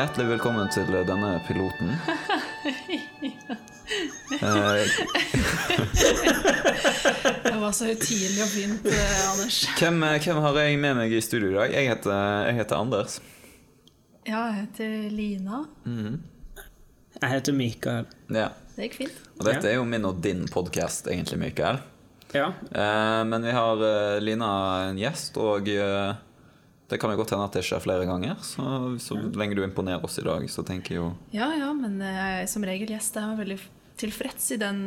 Hjertelig velkommen til denne piloten. Eh, Det var så høytidelig og fint, eh, Anders. hvem, hvem har jeg med meg i studio i dag? Jeg heter, jeg heter Anders. Ja, jeg heter Lina. Jeg heter Mikael. Ja. Det gikk fint. Og dette er jo min og din podkast, egentlig, Mikael. Ja. Eh, men vi har eh, Lina en gjest, og det kan jo godt hende at det skjer flere ganger. Så, så lenge du imponerer oss i dag, så tenker jeg jo Ja, ja, men er som regel gjest. Jeg er veldig tilfreds i, den,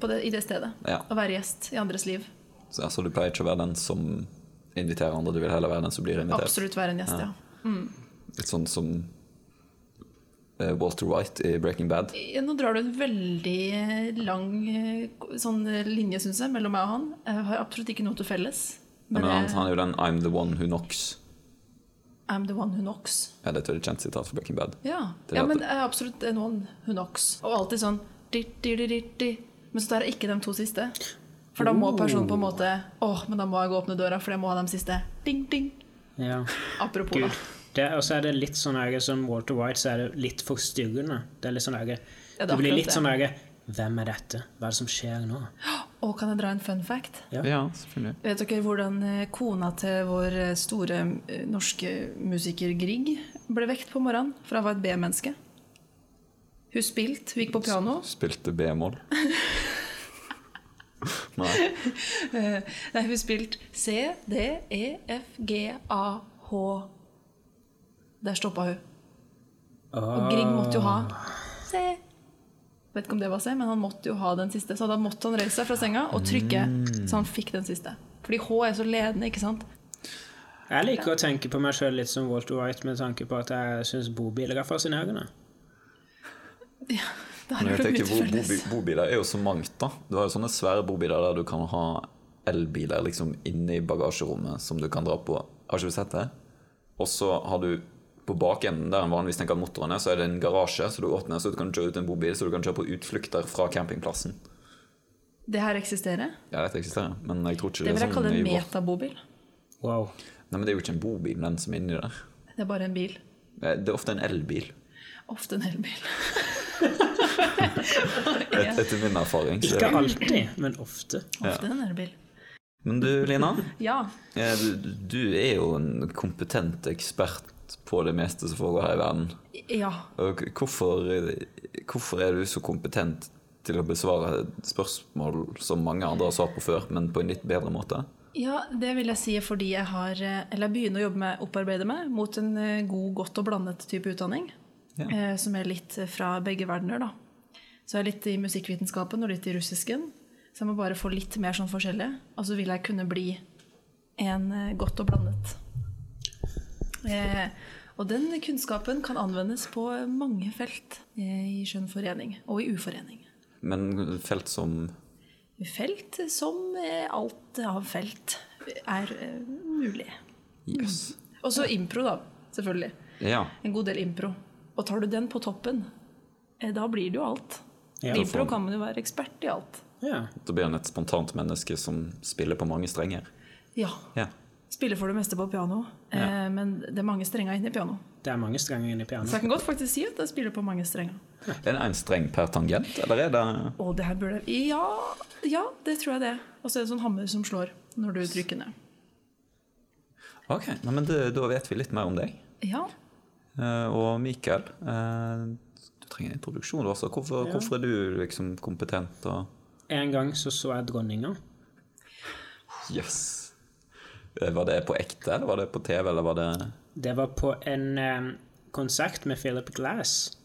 på det, i det stedet. Ja. Å være gjest i andres liv. så, altså, Du pleier ikke å være den som inviterer andre, du vil heller være den som blir invitert. Absolutt være en gjest, ja. Litt sånn som eh, Walter White i Breaking Bad. Ja, Nå drar du en veldig lang sånn linje, syns jeg, mellom meg og han. Jeg har absolutt ikke noe til felles. Men Men han, eh, han er jo den 'I'm the one who knocks'. I'm the one who knocks. Ja, det er et kjent sitat fra Breaking Bad. Ja, ja men jeg er absolutt en one who knocks. Og alltid sånn di, di, di, di, di. Men så tar jeg ikke de to siste. For da må personen på en måte Åh, men da må jeg gå og åpne døra, for jeg må ha de siste. Ding, ding. ja. Apropos, Gud. da. Det, og så er det litt sånn som Walter White, så er det litt forstyrrende. Det er litt sånn Ja, det er det blir litt det. sånn Hvem er dette? Hva er det som skjer nå? Og kan jeg dra en fun fact? Ja. Ja, selvfølgelig. Vet dere hvordan eh, kona til vår eh, store eh, norske musiker Grieg ble vekt på morgenen? For han var et B-menneske. Hun spilte, hun gikk på piano. Spilte B-mål. Nei. Eh, Nei, hun spilte C, D, E, F, G, A, H. Der stoppa hun. Og Grieg måtte jo ha C. Vet ikke om det var seg, men han måtte jo ha den siste. Så da måtte han reise seg fra senga og trykke, så han fikk den siste. Fordi H er så ledende, ikke sant? Jeg liker å tenke på meg sjøl litt som Walter White med tanke på at jeg syns bobiler er fascinerende. Ja, der Men har jeg du mye tenker, felles. Bobiler er jo så mangt, da. Du har jo sånne svære bobiler der du kan ha elbiler liksom inne i bagasjerommet som du kan dra på. Har ikke du sett det? Og så har du på bakenden der en vanligvis tenker at motoren er, så er det en garasje, så du åpner så du kan kjøre ut en bobil, så du kan kjøre på utflukter fra campingplassen. Det her eksisterer. Ja, dette eksisterer, men jeg tror ikke Det det, vil jeg er kalle sånn en metabobil. Wow. Nei, men det er jo ikke en bobil, den som er inni der. Det er bare en bil. Det er ofte en elbil, Ofte en elbil. et, etter min erfaring. så- Ikke alltid, men ofte. Ofte en elbil. Men du, Lina, Ja. eh, du, du er jo en kompetent ekspert på det meste som foregår her i verden. Ja. Og hvorfor, hvorfor er du så kompetent til å besvare spørsmål som mange andre har svart på før, men på en litt bedre måte? Ja, det vil jeg si er fordi jeg har Eller jeg begynner å jobbe med opparbeide meg mot en eh, god, godt og blandet type utdanning. Ja. eh, Som er litt fra begge verdener, da. Så jeg er litt i musikkvitenskapen og litt i russisken. Så jeg må bare få litt mer sånn forskjellig. Og så vil jeg kunne bli en eh, godt og blandet. Eh, og den kunnskapen kan anvendes på mange felt eh, i skjønn forening og i uforening. Men felt som Felt som eh, alt av felt er mulig. mulig. Mm. Og så impro, da. Selvfølgelig. Ja. En god del impro. Og tar du den på toppen, eh, da blir det jo alt. Ja. impro kan man jo være ekspert i alt. Ja. Da blir man et spontant menneske som spiller på mange strenger. Ja. Ja. Spiller for det meste på piano, eh, men det er mange strenger inni piano. Det er mange strenger inni Så jeg kan godt faktisk si at jeg spiller på mange strenger. Er det én streng per tangent, eller er det Å, det her burde Ja, ja det tror jeg det. Og så er det sånn hammer som slår når du trykker ned. Ok, nei, men det, da vet vi litt mer om deg. Ja. Uh, og Mikael, uh, du trenger en introduksjon. Også. Hvorfor, Ja. hvorfor er du liksom kompetent og En gang så så jeg dronninga. Jøss. Eh, Var det på ekte, eller var det på TV, eller var det Det var på en eh, konsert med Philip Glass.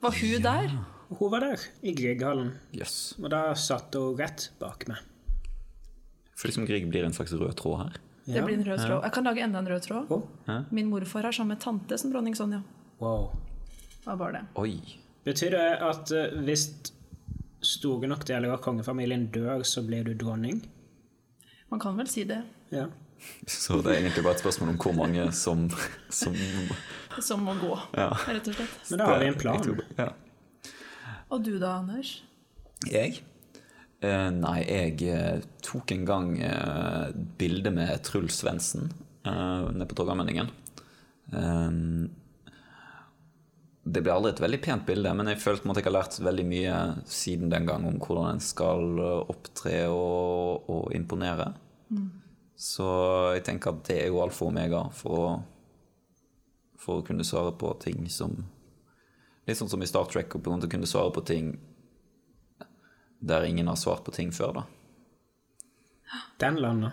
Var hun der? Hun var der, i Grieghallen. Yes. Og da satt hun rett bak meg. For liksom Grieg blir en slags rød tråd her. Det blir en rød tråd. Jeg kan lage enda en rød tråd. Oh. Min morfar har samme tante som dronning Sonja. wow. Hva var det. Oi. Betyr det at eh, hvis store nok deler av kongefamilien dør, så blir du dronning? Man kan vel si det. Ja. Så det er egentlig bare et spørsmål om hvor mange som, som Som må gå, Ja. rett og slett. Men da har vi en plan. Tror- Ja. Og du da, Anders? Jeg? Uh, nei, jeg eh, tok en gang uh, bilde med Truls Svendsen uh, nede på Torgallmenningen. Ehm, det blir aldri et veldig pent bilde, men jeg følte at jeg har lært veldig mye siden den gang om hvordan en skal eh, opptre og, og imponere. Så jeg tenker at det er jo alfa og omega for å, for å kunne svare på ting som Litt sånn som i Star Trek, på grunn av å kunne svare på ting der ingen har svart på ting før, da. Den landa.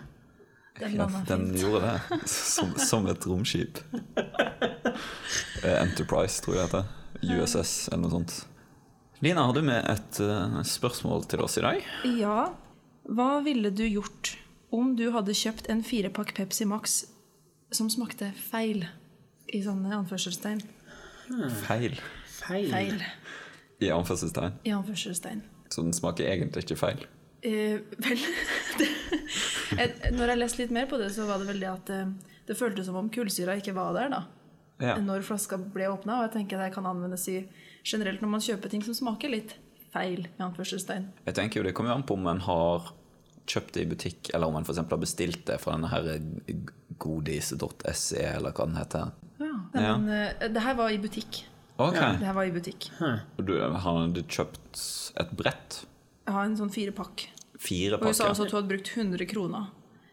Den Ja, den gjorde det, som, som et romskip. Eh, Enterprise, tror jeg det heter. USS, eller noe sånt. Lina, har du med et uh, spørsmål til oss i dag? Ja. Hva ville du gjort om du hadde kjøpt en firepakk Pepsi Max som smakte feil? I sånne anførselstegn. Feil. Feil. Feil. I anførselstegn. I anførselstegn. Så den smaker egentlig ikke feil. Eh, vel det, jeg, Når jeg leste litt mer på det, så var det vel det at eh, det føltes som om kullsyra ikke var der da Ja. når flaska ble åpna. Og jeg tenker det kan anvendes i generelt når man kjøper ting som smaker litt feil. i anførselstegn. Jeg tenker jo Det kommer jo an på om en har kjøpt det i butikk, eller om en f.eks. har bestilt det fra denne her godis.se, eller hva den heter. Ja. Ja. Men eh, det her var i butikk. Ok. Det her var i butikk. Og du har du kjøpt et brett? Jeg har en sånn firepakk. Fire Og hun sa også at hun hadde brukt 100 kroner.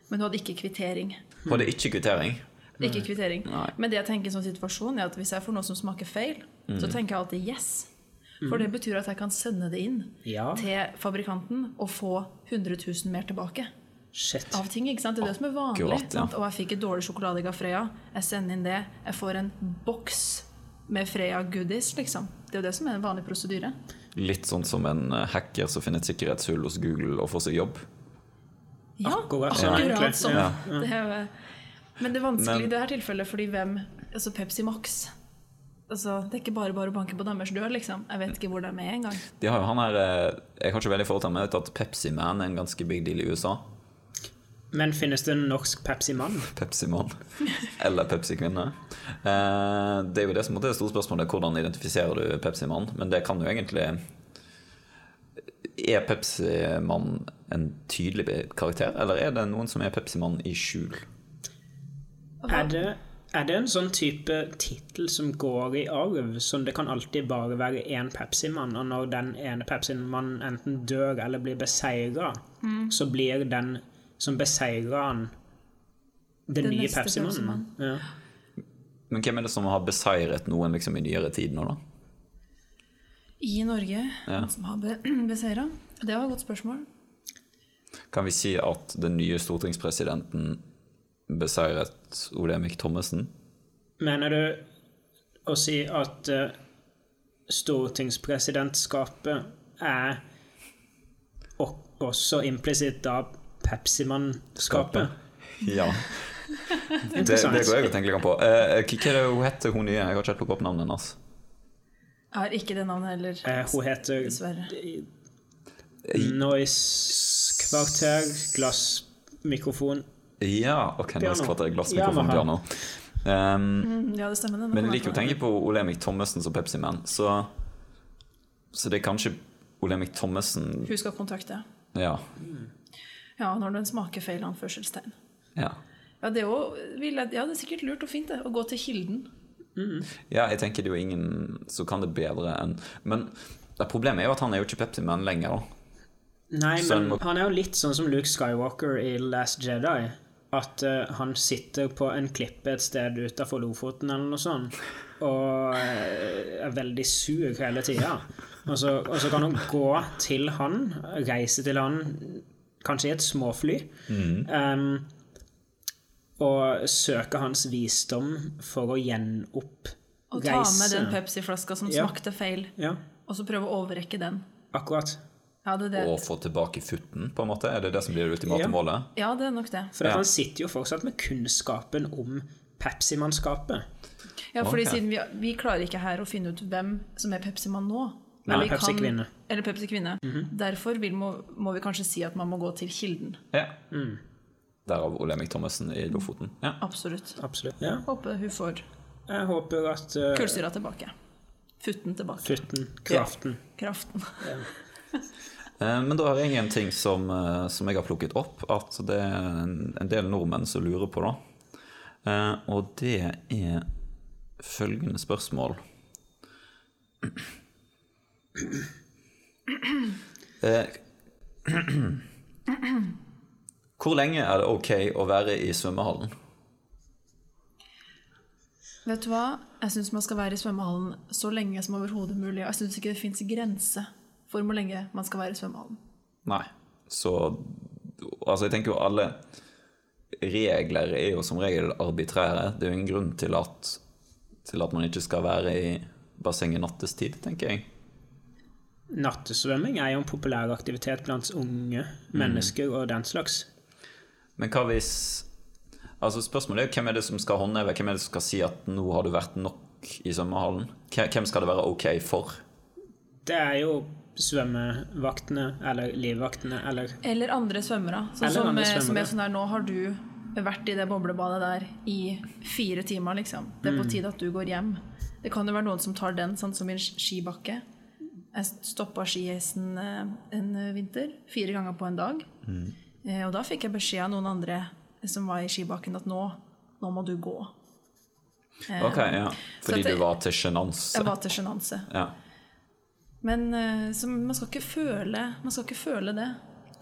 Men hun hadde ikke kvittering. Var det ikke kvittering? Ikke kvittering. Nei. Men det jeg tenker i en sånn situasjon, er at hvis jeg får noe som smaker feil, så tenker jeg alltid yes. For det betyr at jeg kan sende det inn Ja. til fabrikanten og få 100 000 mer tilbake. Shit. Av ting, ikke sant? Det er det som er vanlig. Akkurat, ja. Og jeg fikk et dårlig sjokolade i Freya. Jeg sender inn det. Jeg får en boks med Freya goodies, liksom. Det er jo det som er en vanlig prosedyre. Litt sånn som en eh, hacker som finner et sikkerhetshull hos Google og får seg jobb. Ja, Akkurat akkurat sånn. Ja. Det er, men det er vanskelig Men- i det her tilfellet, fordi hvem Altså Pepsi Max altså, Det er ikke bare bare å banke på deres dør, liksom. Jeg vet ikke hvor de er engang. De har jo han her eh, Jeg har ikke veldig forhold til ham, men jeg vet at Pepsi Man er en ganske big deal i USA. Men finnes det en norsk Pepsi-mann? Pepsi-mann. Eller Pepsi-kvinne. Eh, det er jo det som er det store spørsmålet. Hvordan identifiserer du Pepsi-mann? Men det kan jo egentlig Er Pepsi-mann en tydelig karakter, eller er det noen som er Pepsi-mann i skjul? Er det, er det en sånn type tittel som går i arv, som det kan alltid bare være én Pepsi-mann, og når den ene Pepsi-mannen enten dør eller blir beseira, så blir den som beseirer han, den, Den nye Pepsi-mannen? Ja. Men hvem er det som har beseiret noen liksom i nyere tid nå, da? I Norge, Ja. som har be beseira? Det var et godt spørsmål. Kan vi si at den nye stortingspresidenten beseiret Olemic Thommessen? Mener du å si at uh, stortingspresidentskapet er og, også implisitt da Pepsi-mannskapet? Ja. Det, det går jeg og tenker litt på. Eh, hva hva er det hun heter, hun nye? Jeg har ikke helt plukket opp navnet hennes. Jeg har ikke det navnet heller, Eh, hun heter dessverre. Noise Kvarter, glassmikrofon Ja, ok, Noise Kvarter glassmikrofon piano. Um, Mm, Ja, det stemmer. det. Men jeg liker å tenke på Olemic Thommessen som Pepsi-man, så, så det er kanskje Olemic Thommessen Hun skal kontakte. Ja. Ja, når den smaker feil anførselstegn. ja. Ja, det er, jeg, ja, det er sikkert lurt og fint det, å gå til kilden. Ja, jeg tenker det er jo ingen som kan det bedre enn Men det problemet er jo at han er jo ikke Pepsi-man lenger, da. Nei, Så men han må- han er jo litt sånn som Luke Skywalker i Last Jedi. At uh, han sitter på en klippe et sted utafor Lofoten eller noe sånt, og eh, er veldig sur hele tida. Og, og så kan hun gå til han, reise til han, kanskje i et småfly, em, og søke hans visdom for å Og ta med den Pepsi-flaska som Ja. smakte feil, Ja, og så prøve å overrekke den. akkurat. Ja, det det. Og få tilbake futten, på en måte? Er det det som blir det ultimate Ja. målet? Ja, det er nok det. For han sitter jo fortsatt med kunnskapen om Pepsi-mannskapet. Ja, fordi okay. siden vi, vi klarer ikke her å finne ut hvem som er Pepsi-mann nå. Men Nei, vi kan- Pepsi-kvinne. Eller Pepsi-kvinne. Mhm. Derfor vil, må, må vi kanskje si at man må gå til kilden. Ja. Derav Olemic Thommessen i Lofoten. Ja. Absolutt. Absolutt. Ja. Håper hun får Jeg håper at uh, kullsyra tilbake. Futten tilbake. Futten, kraften Kraften. Eh, Men da har jeg en ting som, eh, som jeg har plukket opp, at det er en, del nordmenn som lurer på, da. Eh, Og det er følgende spørsmål Hvor lenge er det ok å være i svømmehallen? Vet du hva? Jeg syns man skal være i svømmehallen så lenge som overhodet mulig. Og jeg syns ikke det fins grense for hvor lenge man skal være i svømmehallen. Nei. Så Altså, jeg tenker jo alle regler er jo som regel arbitrære. Det er jo ingen grunn til at, til at man ikke skal være i bassenget nattestid, tenker jeg. Nattesvømming er jo en populær aktivitet blant unge mennesker og den slags. Men hva hvis Altså Spørsmålet er hvem er det som skal håndheve, hvem er det som skal si at nå har du vært nok i svømmehallen? Hvem skal det være ok for? Det er jo svømmevaktene eller livvaktene eller Eller andre svømmere. Sånn Eller som, andre svømmere. som er sånn der, nå har du vært i det boblebadet der i fire timer, liksom. Det er på tide at du går hjem. Det kan jo være noen som tar den, sånn som en skibakke. Jeg stoppa skiheisen eh, en vinter, fire ganger på en dag. Mm. Og da fikk jeg beskjed av noen andre som var i skibakken, at nå, nå må du gå. Eh, Ok, ja Fordi det- du var til sjenanse? Jeg var til sjenanse. Ja. Men eh, man skal ikke føle Man skal ikke føle det.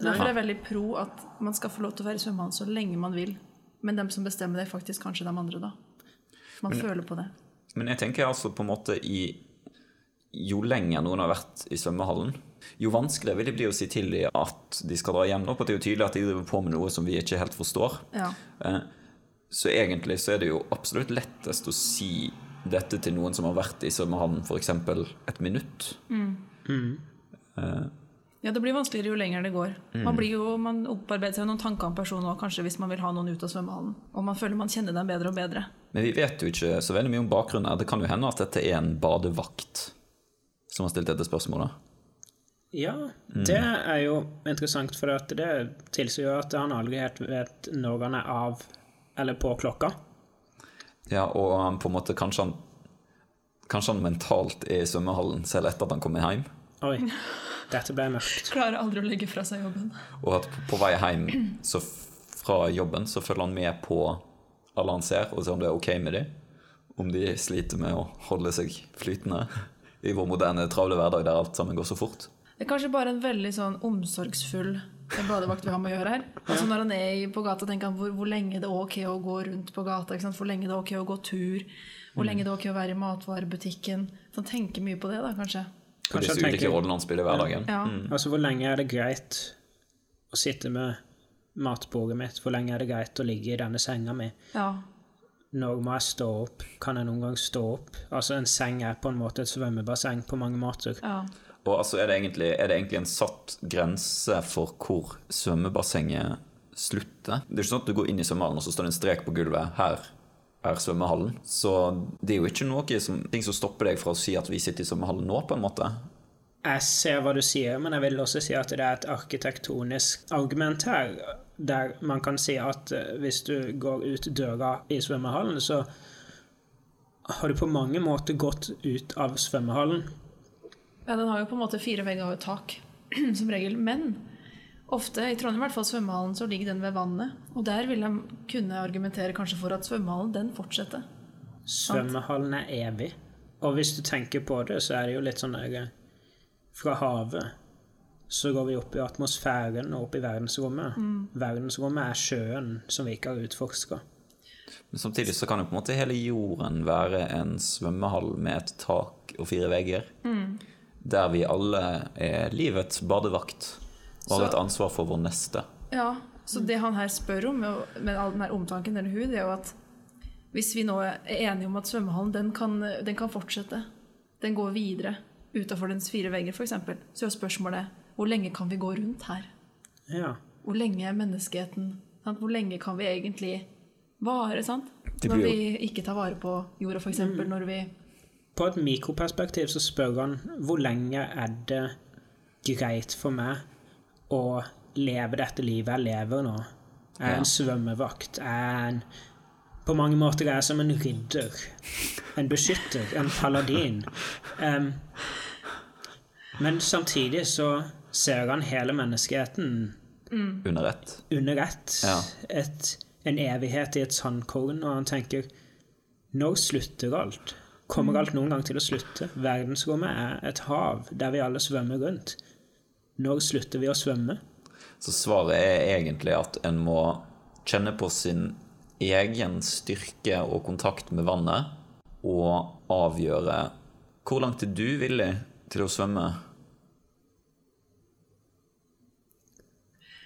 Derfor er jeg veldig pro at man skal få lov til å være i svømmehallen så lenge man vil. Men dem som bestemmer det, er faktisk kanskje de andre, da. Man føler på det. Men jeg tenker altså på en måte i Jo lenger noen har vært i svømmehallen, jo vanskeligere vil det bli å si til dem at de skal dra hjem. nå, For det er jo tydelig at de driver på med noe som vi ikke helt forstår. Ja. Eh, Så egentlig så er det jo absolutt lettest å si dette til noen som har vært i svømmehallen f.eks. et minutt. ja, det blir vanskeligere jo lenger det går. Mm. Man, blir jo, man opparbeider seg noen tanker om personen òg, kanskje hvis man vil ha noen ut av svømmehallen. Og man føler man kjenner dem bedre og bedre. Men vi vet jo ikke så veldig mye om bakgrunnen. Det kan jo hende at dette er en badevakt som har stilt dette spørsmålet. Ja, det er jo interessant, for at det tilsier jo at han aldri helt vet når han er av eller på klokka. Ja, og han på en måte kanskje han Kanskje han mentalt er i svømmehallen selv etter at han kommer hjem. Oi, dette ble mørkt. Klarer aldri å legge fra seg jobben. Og at på vei hjem så fra jobben så følger han med på alle han ser, og ser om det er ok med dem. Om de sliter med å holde seg flytende i vår moderne, travle hverdag der alt sammen går så fort. Det er kanskje bare en veldig sånn omsorgsfull badevakt vi har med å gjøre her. Altså Når han er på gata, tenker han hvor, hvor lenge det er ok å gå rundt på gata. Ikke sant? Hvor lenge det er ok å gå tur. Hvor lenge det er ok å være i matvarebutikken. Så han tenker mye på det, da, kanskje. Kanskje disse ulike rollene han spiller i hverdagen. Ja. Altså, hvor lenge er det greit å sitte med matbordet mitt? Hvor lenge er det greit å ligge i denne senga mi? ja. Når må jeg stå opp? Kan jeg noen gang stå opp? Altså, en seng er på en måte et svømmebasseng på mange måter. ja. Og altså er det, egentlig, er det egentlig en satt grense for hvor svømmebassenget slutter? Det er ikke sånn at du går inn i svømmehallen, og så står det en strek på gulvet. Her er svømmehallen. Så det er jo ikke noe som, ting som stopper deg fra å si at vi sitter i svømmehallen nå, på en måte. Jeg ser hva du sier, men jeg vil også si at det er et arkitektonisk argument her, der man kan si at eh, hvis du går ut døra i svømmehallen, så har du på mange måter gått ut av svømmehallen. Ja, den har jo på en måte fire vegger og et tak, som regel. Men ofte, i Trondheim i hvert fall svømmehallen, så ligger den ved vannet. Og der vil jeg kunne argumentere kanskje for at svømmehallen, den fortsetter. Svømmehallen er evig. Og hvis du tenker på det, så er det jo litt sånn eh, Fra havet så går vi opp i atmosfæren og opp i verdensrommet. Verdensrommet er sjøen som vi ikke har utforska. Men samtidig så kan jo på en måte hele jorden være en svømmehall med et tak og fire vegger. Der vi alle er livets badevakt og har Så- et ansvar for vår neste. Ja, så det han her spør om med, all den her omtanken eller hun, det er jo at hvis vi nå er enige om at svømmehallen den kan, den kan fortsette, den går videre utenfor dens fire vegger f.eks., så er spørsmålet hvor lenge kan vi gå rundt her? Ja. Hvor lenge er menneskeheten? Sant? Hvor lenge kan vi egentlig vare? sant? Når vi ikke tar vare på jorda, f.eks. eksempel Når vi På et mikroperspektiv så spør han hvor lenge er det greit for meg å leve dette livet jeg lever nå? Jeg er Ja. en svømmevakt. Jeg er en På mange måter er jeg som en ridder. En beskytter. En paladin. Um, men samtidig så ser han hele menneskeheten Under ett. under ett. Ja. Et, en evighet i et sandkorn, og han tenker Når slutter alt? Kommer alt noen gang til å slutte? Verdensrommet er et hav der vi alle svømmer rundt. Når slutter vi å svømme? Så svaret er egentlig at en må kjenne på sin egen styrke og kontakt med vannet, og avgjøre hvor langt er du villig til å svømme.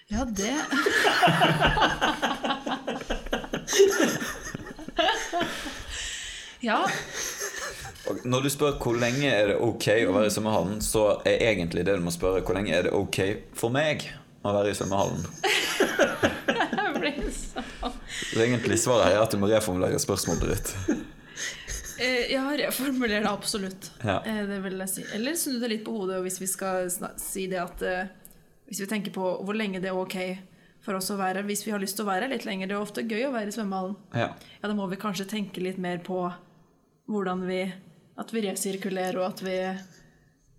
Ja, det Ja. Når du spør hvor lenge er det ok å være i svømmehallen, så er egentlig det du må spørre hvor lenge er det ok for meg å være i svømmehallen. Det blir så Så egentlig svaret er at du må reformulere spørsmålet ditt. Eh, Ja, reformuler det absolutt. Ja. Eh, Det vil jeg si. Eller snu det litt på hodet, hvis vi skal si det at eh, Hvis vi tenker på hvor lenge det er ok for oss å være Hvis vi har lyst til å være litt lenger, det er ofte gøy å være i svømmehallen. Ja. Ja, da må vi kanskje tenke litt mer på hvordan vi At vi resirkulerer, og at vi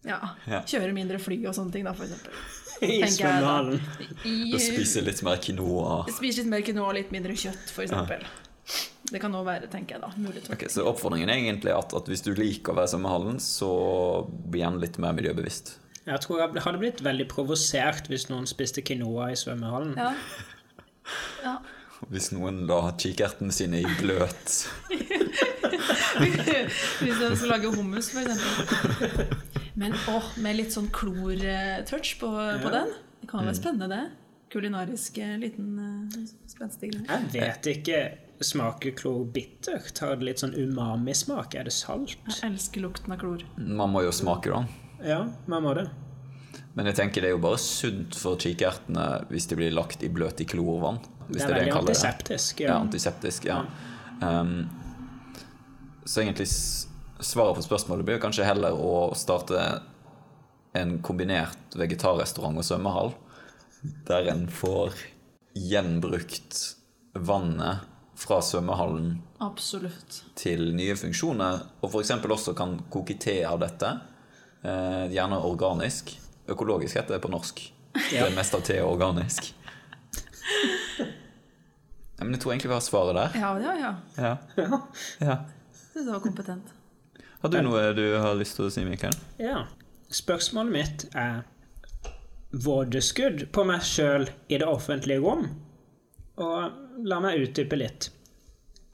ja, Ja. kjører mindre fly og sånne ting, da, for eksempel. I svømmehallen. I, Og spise litt mer quinoa. Spise litt mer quinoa og litt mindre kjøtt, for eksempel. Det kan òg være, tenker jeg da. Mulig til. Ok, Så oppfordringen er egentlig at, at hvis du liker å være i svømmehallen, så bli gjerne litt mer miljøbevisst. Jeg tror jeg hadde blitt veldig provosert hvis noen spiste quinoa i svømmehallen. Ja. ja. Hvis noen la kikertene sine i bløt Hvis du skal lage hummus, for eksempel. Men å, med litt sånn klor-touch på, på den. Det kan være spennende, det. Kulinarisk eh, liten uh, spenstig greie. Jeg vet ikke. Smaker klor bittert? Har det litt sånn umami-smak? Er det salt? Jeg elsker lukten av klor. Man må jo smake, da. Ja, man må det. Men jeg tenker det er jo bare sunt for kikertene hvis de blir lagt i bløt i klorvann. Hvis Det er veldig antiseptisk. Ja, Ja. antiseptisk, ja. Um, så egentlig svaret på spørsmålet blir kanskje heller å starte en kombinert vegetarrestaurant og svømmehall, der en får gjenbrukt vannet fra svømmehallen Absolutt. til nye funksjoner, og f.eks. også kan koke te av dette. Eh, gjerne organisk. Økologisk heter det på norsk. Ja. Det meste av te er organisk. Ja, men jeg tror egentlig vi har svaret der. Ja, ja, ja. Ja. ja. Det var kompetent. Har du noe du har lyst til å si, Mikael? ja. Spørsmålet mitt er vådeskudd på meg sjøl i det offentlige rom. Og la meg utdype litt.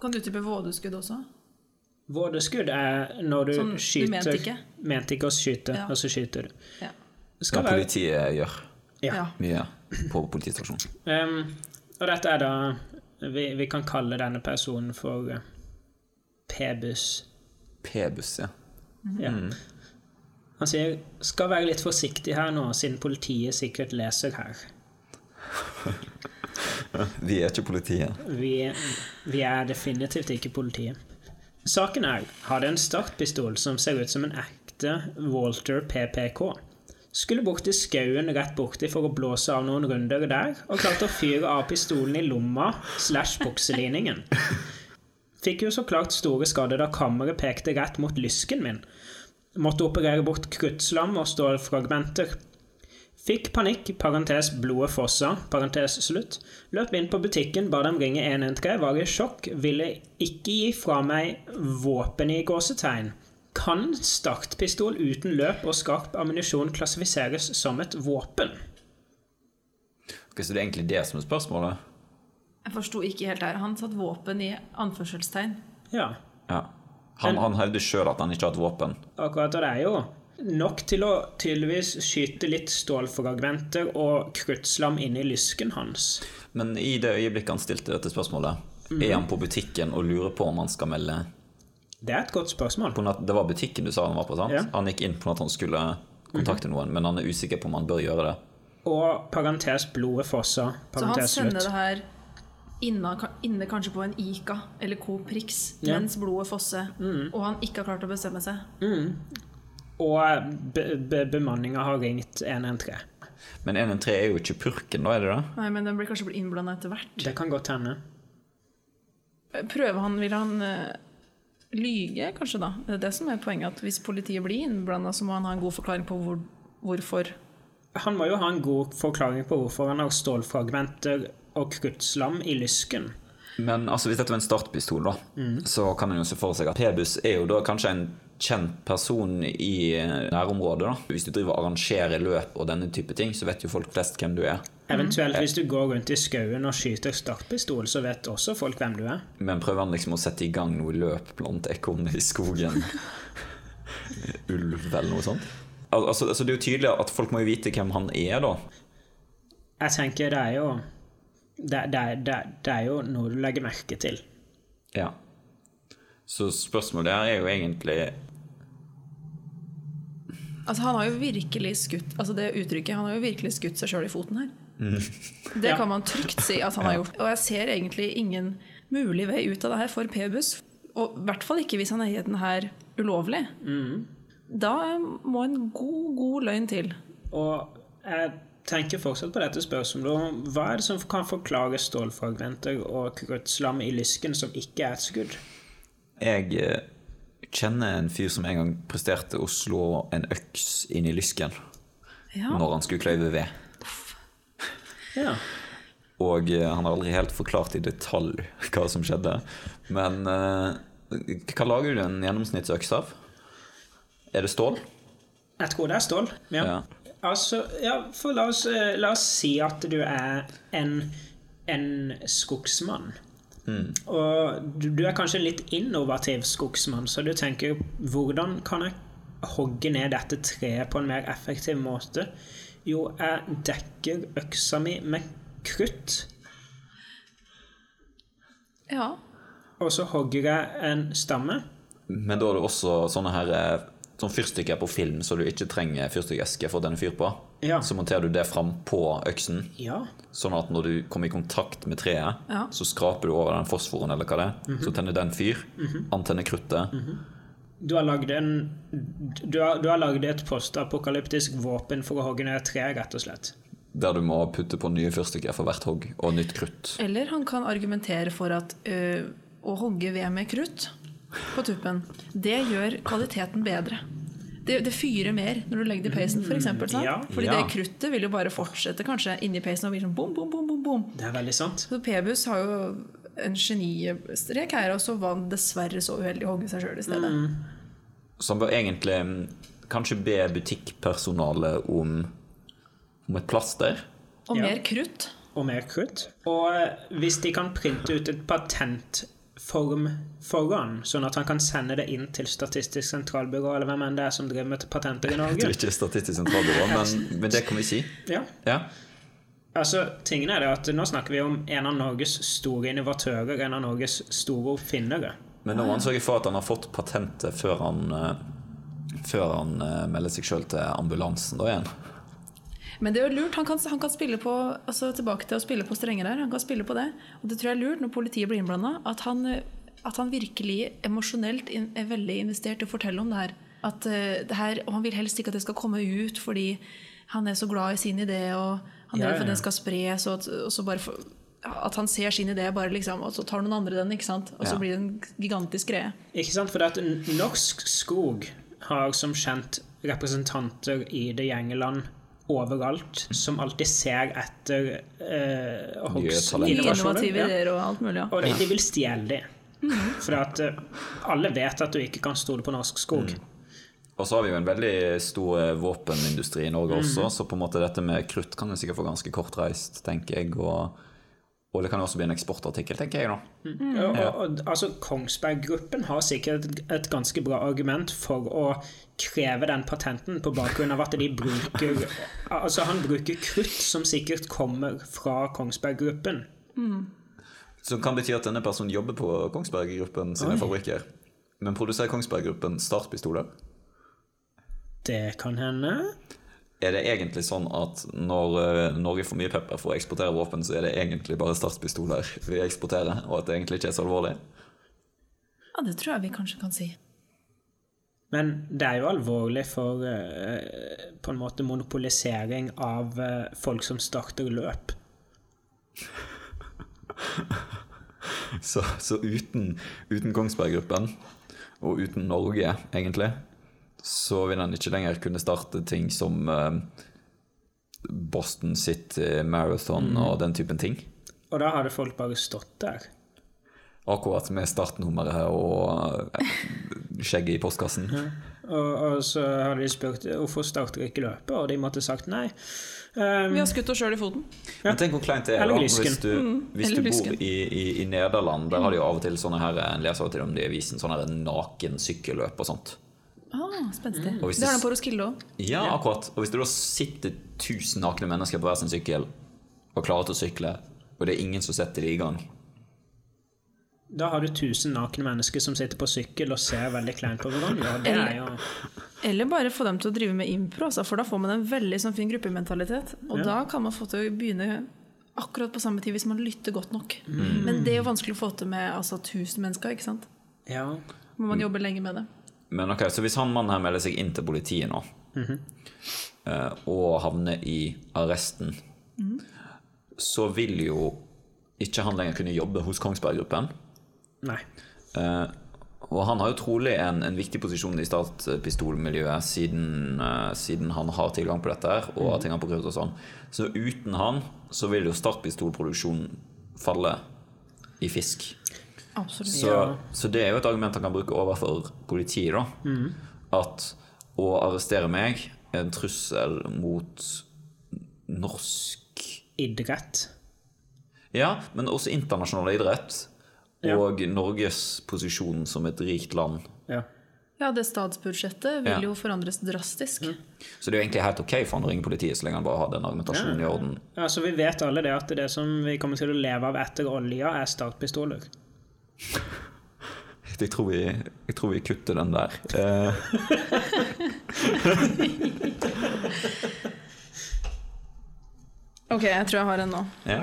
Kan du type vådeskudd også? Vådeskudd er når du Sånn, du mente ikke? Mente ikke å skyte, Ja. og så skyter du. Ja. Det Hva politiet være gjør Ja. mye på politistasjonen. Um, og dette er da vi, vi kan kalle denne personen for uh, P-buss. P-buss, ja. Ja. Han sier 'skal være litt forsiktig her nå, siden politiet sikkert leser her'. Vi er ikke politiet. Vi, vi er definitivt ikke politiet. Saken er hadde en startpistol som ser ut som en ekte Walter PPK. Skulle bort i skauen rett borti for å blåse av noen runder der, og klarte å fyre av pistolen i lomma slash bukselinningen. Fikk jo så klart store skader da kammeret pekte rett mot lysken min. Måtte operere bort kruttslam og stålfragmenter. Fikk panikk, parentes blodet fossa, parentes slutt. Løp inn på butikken, ba dem ringe 113, var i sjokk, ville ikke gi fra meg våpen i gåsetegn. Kan startpistol uten løp og skarp ammunisjon klassifiseres som et våpen? Ok, så det er egentlig det som er spørsmålet? Jeg forsto ikke helt der. Han satt våpen i anførselstegn. Ja, Ja. Han, han hevder sjøl at han ikke har hatt våpen. akkurat. Og det er jo nok til å tydeligvis skyte litt stålfragmenter og kruttslam inn i lysken hans. Men i det øyeblikket han stilte dette spørsmålet, er han på butikken og lurer på om han skal melde Det er et godt spørsmål. Det var butikken du sa han var på, sant? Ja. Han gikk inn på at han skulle kontakte noen, men han er usikker på om han bør gjøre det. Og parentes blodet fossa, Så han sender slutt. det her inne, inne kanskje på en Ica eller Coop Prix Ja. mens blodet fosser, og han ikke har klart å bestemme seg. Og be be bemanninga har ringt 113. Men 113 er jo ikke purken, da, er det det? Nei, men den blir kanskje innblanda etter hvert. Det kan godt hende. Prøver han, Vil han uh, lyge, kanskje, da? Det er det som er poenget. At hvis politiet blir innblanda, så må han ha en god forklaring på hvor, hvorfor. Han må jo ha en god forklaring på hvorfor han har stålfragmenter og kruttslam i lysken. Men altså, hvis dette var en startpistol, da, så kan en jo se for seg at P-buss er jo da kanskje en kjent person i eh, nærområdet. da. Hvis du driver og arrangerer løp og denne type ting, så vet jo folk flest hvem du er. Eventuelt hvis du går rundt i skauen og skyter startpistol, så vet også folk hvem du er. Men prøver han liksom å sette i gang noe løp blant ekornene i skogen? Ulv eller noe sånt? Al altså, altså, det er jo tydelig at folk må jo vite hvem han er, da. Jeg tenker det er jo det, det, det, det er jo noe du legger merke til. Ja. Så spørsmålet her er jo egentlig Altså, han har jo virkelig skutt Altså det uttrykket, han har jo virkelig skutt seg sjøl i foten her. Det Ja. kan man trygt si at han har gjort. Og jeg ser egentlig ingen mulig vei ut av det her for P-buss. Og i hvert fall ikke hvis han eier den her ulovlig. Da må en god, god løgn til. Og jeg tenker fortsatt på dette spørsmålet. Hva er det som kan forklare stålfragmenter og kruttslam i lysken som ikke er et skudd? Jeg eh, kjenner en fyr som en gang presterte å slå en øks inn i lysken Ja. når han skulle kløyve ved. Ja. Og eh, han har aldri helt forklart i detalj hva som skjedde. Men eh, hva lager du en gjennomsnittsøks av? Er det stål? Jeg tror det er stål. Ja. Ja. Altså, ja, for la oss, la oss si at du er en, en skogsmann. Og du, du er kanskje en litt innovativ skogsmann, så du tenker hvordan kan jeg hogge ned dette treet på en mer effektiv måte? Jo, jeg dekker øksa mi med krutt, ja. og så hogger jeg en stamme. Men da er det også sånne her eh, Sånn fyrstikker på film, så du ikke trenger fyrstikkeske for å denne fyr på. Ja. Så monterer du det fram på øksen, Ja. sånn at når du kommer i kontakt med treet, Ja. så skraper du over den fosforen, eller hva det er. Så tenner den fyr. Antenner kruttet. Du har lagd en Du har, du har lagd et postapokalyptisk våpen for å hogge ned et tre, rett og slett. Der du må putte på nye fyrstikker for hvert hogg, og nytt krutt. Eller han kan argumentere for at ø, å hogge ved med krutt på tuppen, det gjør kvaliteten bedre. Det, det fyrer mer når du legger det i peisen, f.eks. For eksempel, sant? Ja. Fordi Ja. det kruttet vil jo bare fortsette kanskje inni peisen og blir sånn bom, bom, bom, bom, bom. Det er veldig sant. Så P-buss har jo en genistrek her, og så var han dessverre så uheldig å hogge seg sjøl i stedet. Så han bør egentlig mm, kanskje be butikkpersonalet om, om et plaster. Og Ja. mer krutt. Og mer krutt. Og eh, hvis de kan printe ut et patentform foran, sånn at han kan sende det inn til Statistisk sentralbyrå, eller hvem enn det er som driver med patenter i Norge. Jeg Norge. ikke Statistisk sentralbyrå, men, men det kan vi si. Ja. Ja. Altså, tingen er det at Nå snakker vi om en av Norges store innovatører, en av Norges store oppfinnere. Men nå må han sørge for at han har fått patentet før han, eh, før han eh, melder seg sjøl til ambulansen da igjen. Men det er jo lurt. Han kan, han kan spille på altså tilbake til å spille på strenger der. Han kan spille på det. Og det tror jeg er lurt når politiet blir innblanda. At, han, at han virkelig emosjonelt er veldig investert i å fortelle om det her. At, eh, det her. Og han vil helst ikke at det skal komme ut fordi han er så glad i sin idé, og han er Ja, redd for ja. at den skal spres, og at, og så bare for, at han ser sin idé, bare liksom, og så tar noen andre den, ikke sant? og så Ja. blir det en gigantisk greie. Ikke sant? For det at norsk skog har som kjent representanter i det gjenge land overalt, som alltid ser etter uh, hogst. Innovative Ja. ideer og alt mulig. Ja. Og de, de vil stjele de. For at uh, alle vet at du ikke kan stole på norsk skog. Og så har vi jo en veldig stor eh, våpenindustri i Norge også, så på en måte dette med krutt kan jo sikkert få ganske kortreist, tenker jeg. Og, og det kan også bli en eksportartikkel, tenker jeg da. Ja. og, og, altså, Kongsberg-gruppen har sikkert et, et ganske bra argument for å kreve den patenten på bakgrunn av at de bruker Altså, han bruker krutt som sikkert kommer fra Kongsberg-gruppen. Som kan bety at denne personen jobber på Kongsberg Gruppen sine Oi. fabrikker. Men produserer Kongsberg Gruppen startpistoler? Det kan hende. Er det egentlig sånn at når eh, Norge får mye pepper for å eksportere våpen, så er det egentlig bare startpistoler vi eksporterer, og at det egentlig ikke er så alvorlig? ja, det tror jeg vi kanskje kan si. Men det er jo alvorlig for eh, på en måte monopolisering av eh, folk som starter løp. Så, så uten, uten Kongsberg Gruppen, og uten Norge, egentlig, så vil han ikke lenger kunne starte ting som eh, Boston City Marathon og den typen ting. Og da hadde folk bare stått der. Akkurat med startnummeret og eh, skjegget i postkassen. Og, og så hadde de spurt hvorfor starter ikke løpet, og de måtte sagt nei. Um, Vi har skutt oss sjøl i foten. Men tenk hvor kleint det er da, hvis du, hvis du bor i, i, i Nederland. Der har de jo av og til sånne her En leser av og til om det i avisen, sånne her naken sykkelløp og sånt. Ah, Spenstig. Og Det har de på Roskilde òg. Ja, akkurat. Og hvis det da sitter tusen nakne mennesker på hver sin sykkel og klarer til å sykle, og det er ingen som setter de i gang Da har du 1000 nakne mennesker som sitter på sykkel og ser veldig kleint på hverandre. Det er jo Eller bare få dem til å drive med impro, altså, for da får man en veldig sånn fin gruppementalitet. Og Ja. da kan man få til å begynne akkurat på samme tid hvis man lytter godt nok. Men det er jo vanskelig å få til med altså, 1000 mennesker, ikke sant? Ja. Må man jobbe lenge med det. Men ok, Så hvis han mannen her melder seg inn til politiet nå, eh, og havner i arresten, så vil jo ikke han lenger kunne jobbe hos Kongsberg Gruppen. Nei. Eh, og han har jo trolig en, en viktig posisjon i startpistolmiljøet siden, eh, siden han har tilgang på dette her, og har tilgang på krutt og sånn. Så uten han så vil jo startpistolproduksjonen falle i fisk. Så, så det er jo et argument han kan bruke overfor politiet, da. At å arrestere meg er en trussel mot norsk Idrett. Ja, men også internasjonal idrett. Ja. Og Norges posisjon som et rikt land. Ja. Ja, det statsbudsjettet vil Ja. jo forandres drastisk. Så det er jo egentlig helt ok for han å ringe politiet så lenge han bare har den argumentasjonen i orden. Ja, så vi vet alle det at det som vi kommer til å leve av etter olja, er startpistoler. Jeg tror vi, jeg tror vi kutter den der. Eh, Ok, jeg tror jeg har en nå. ja.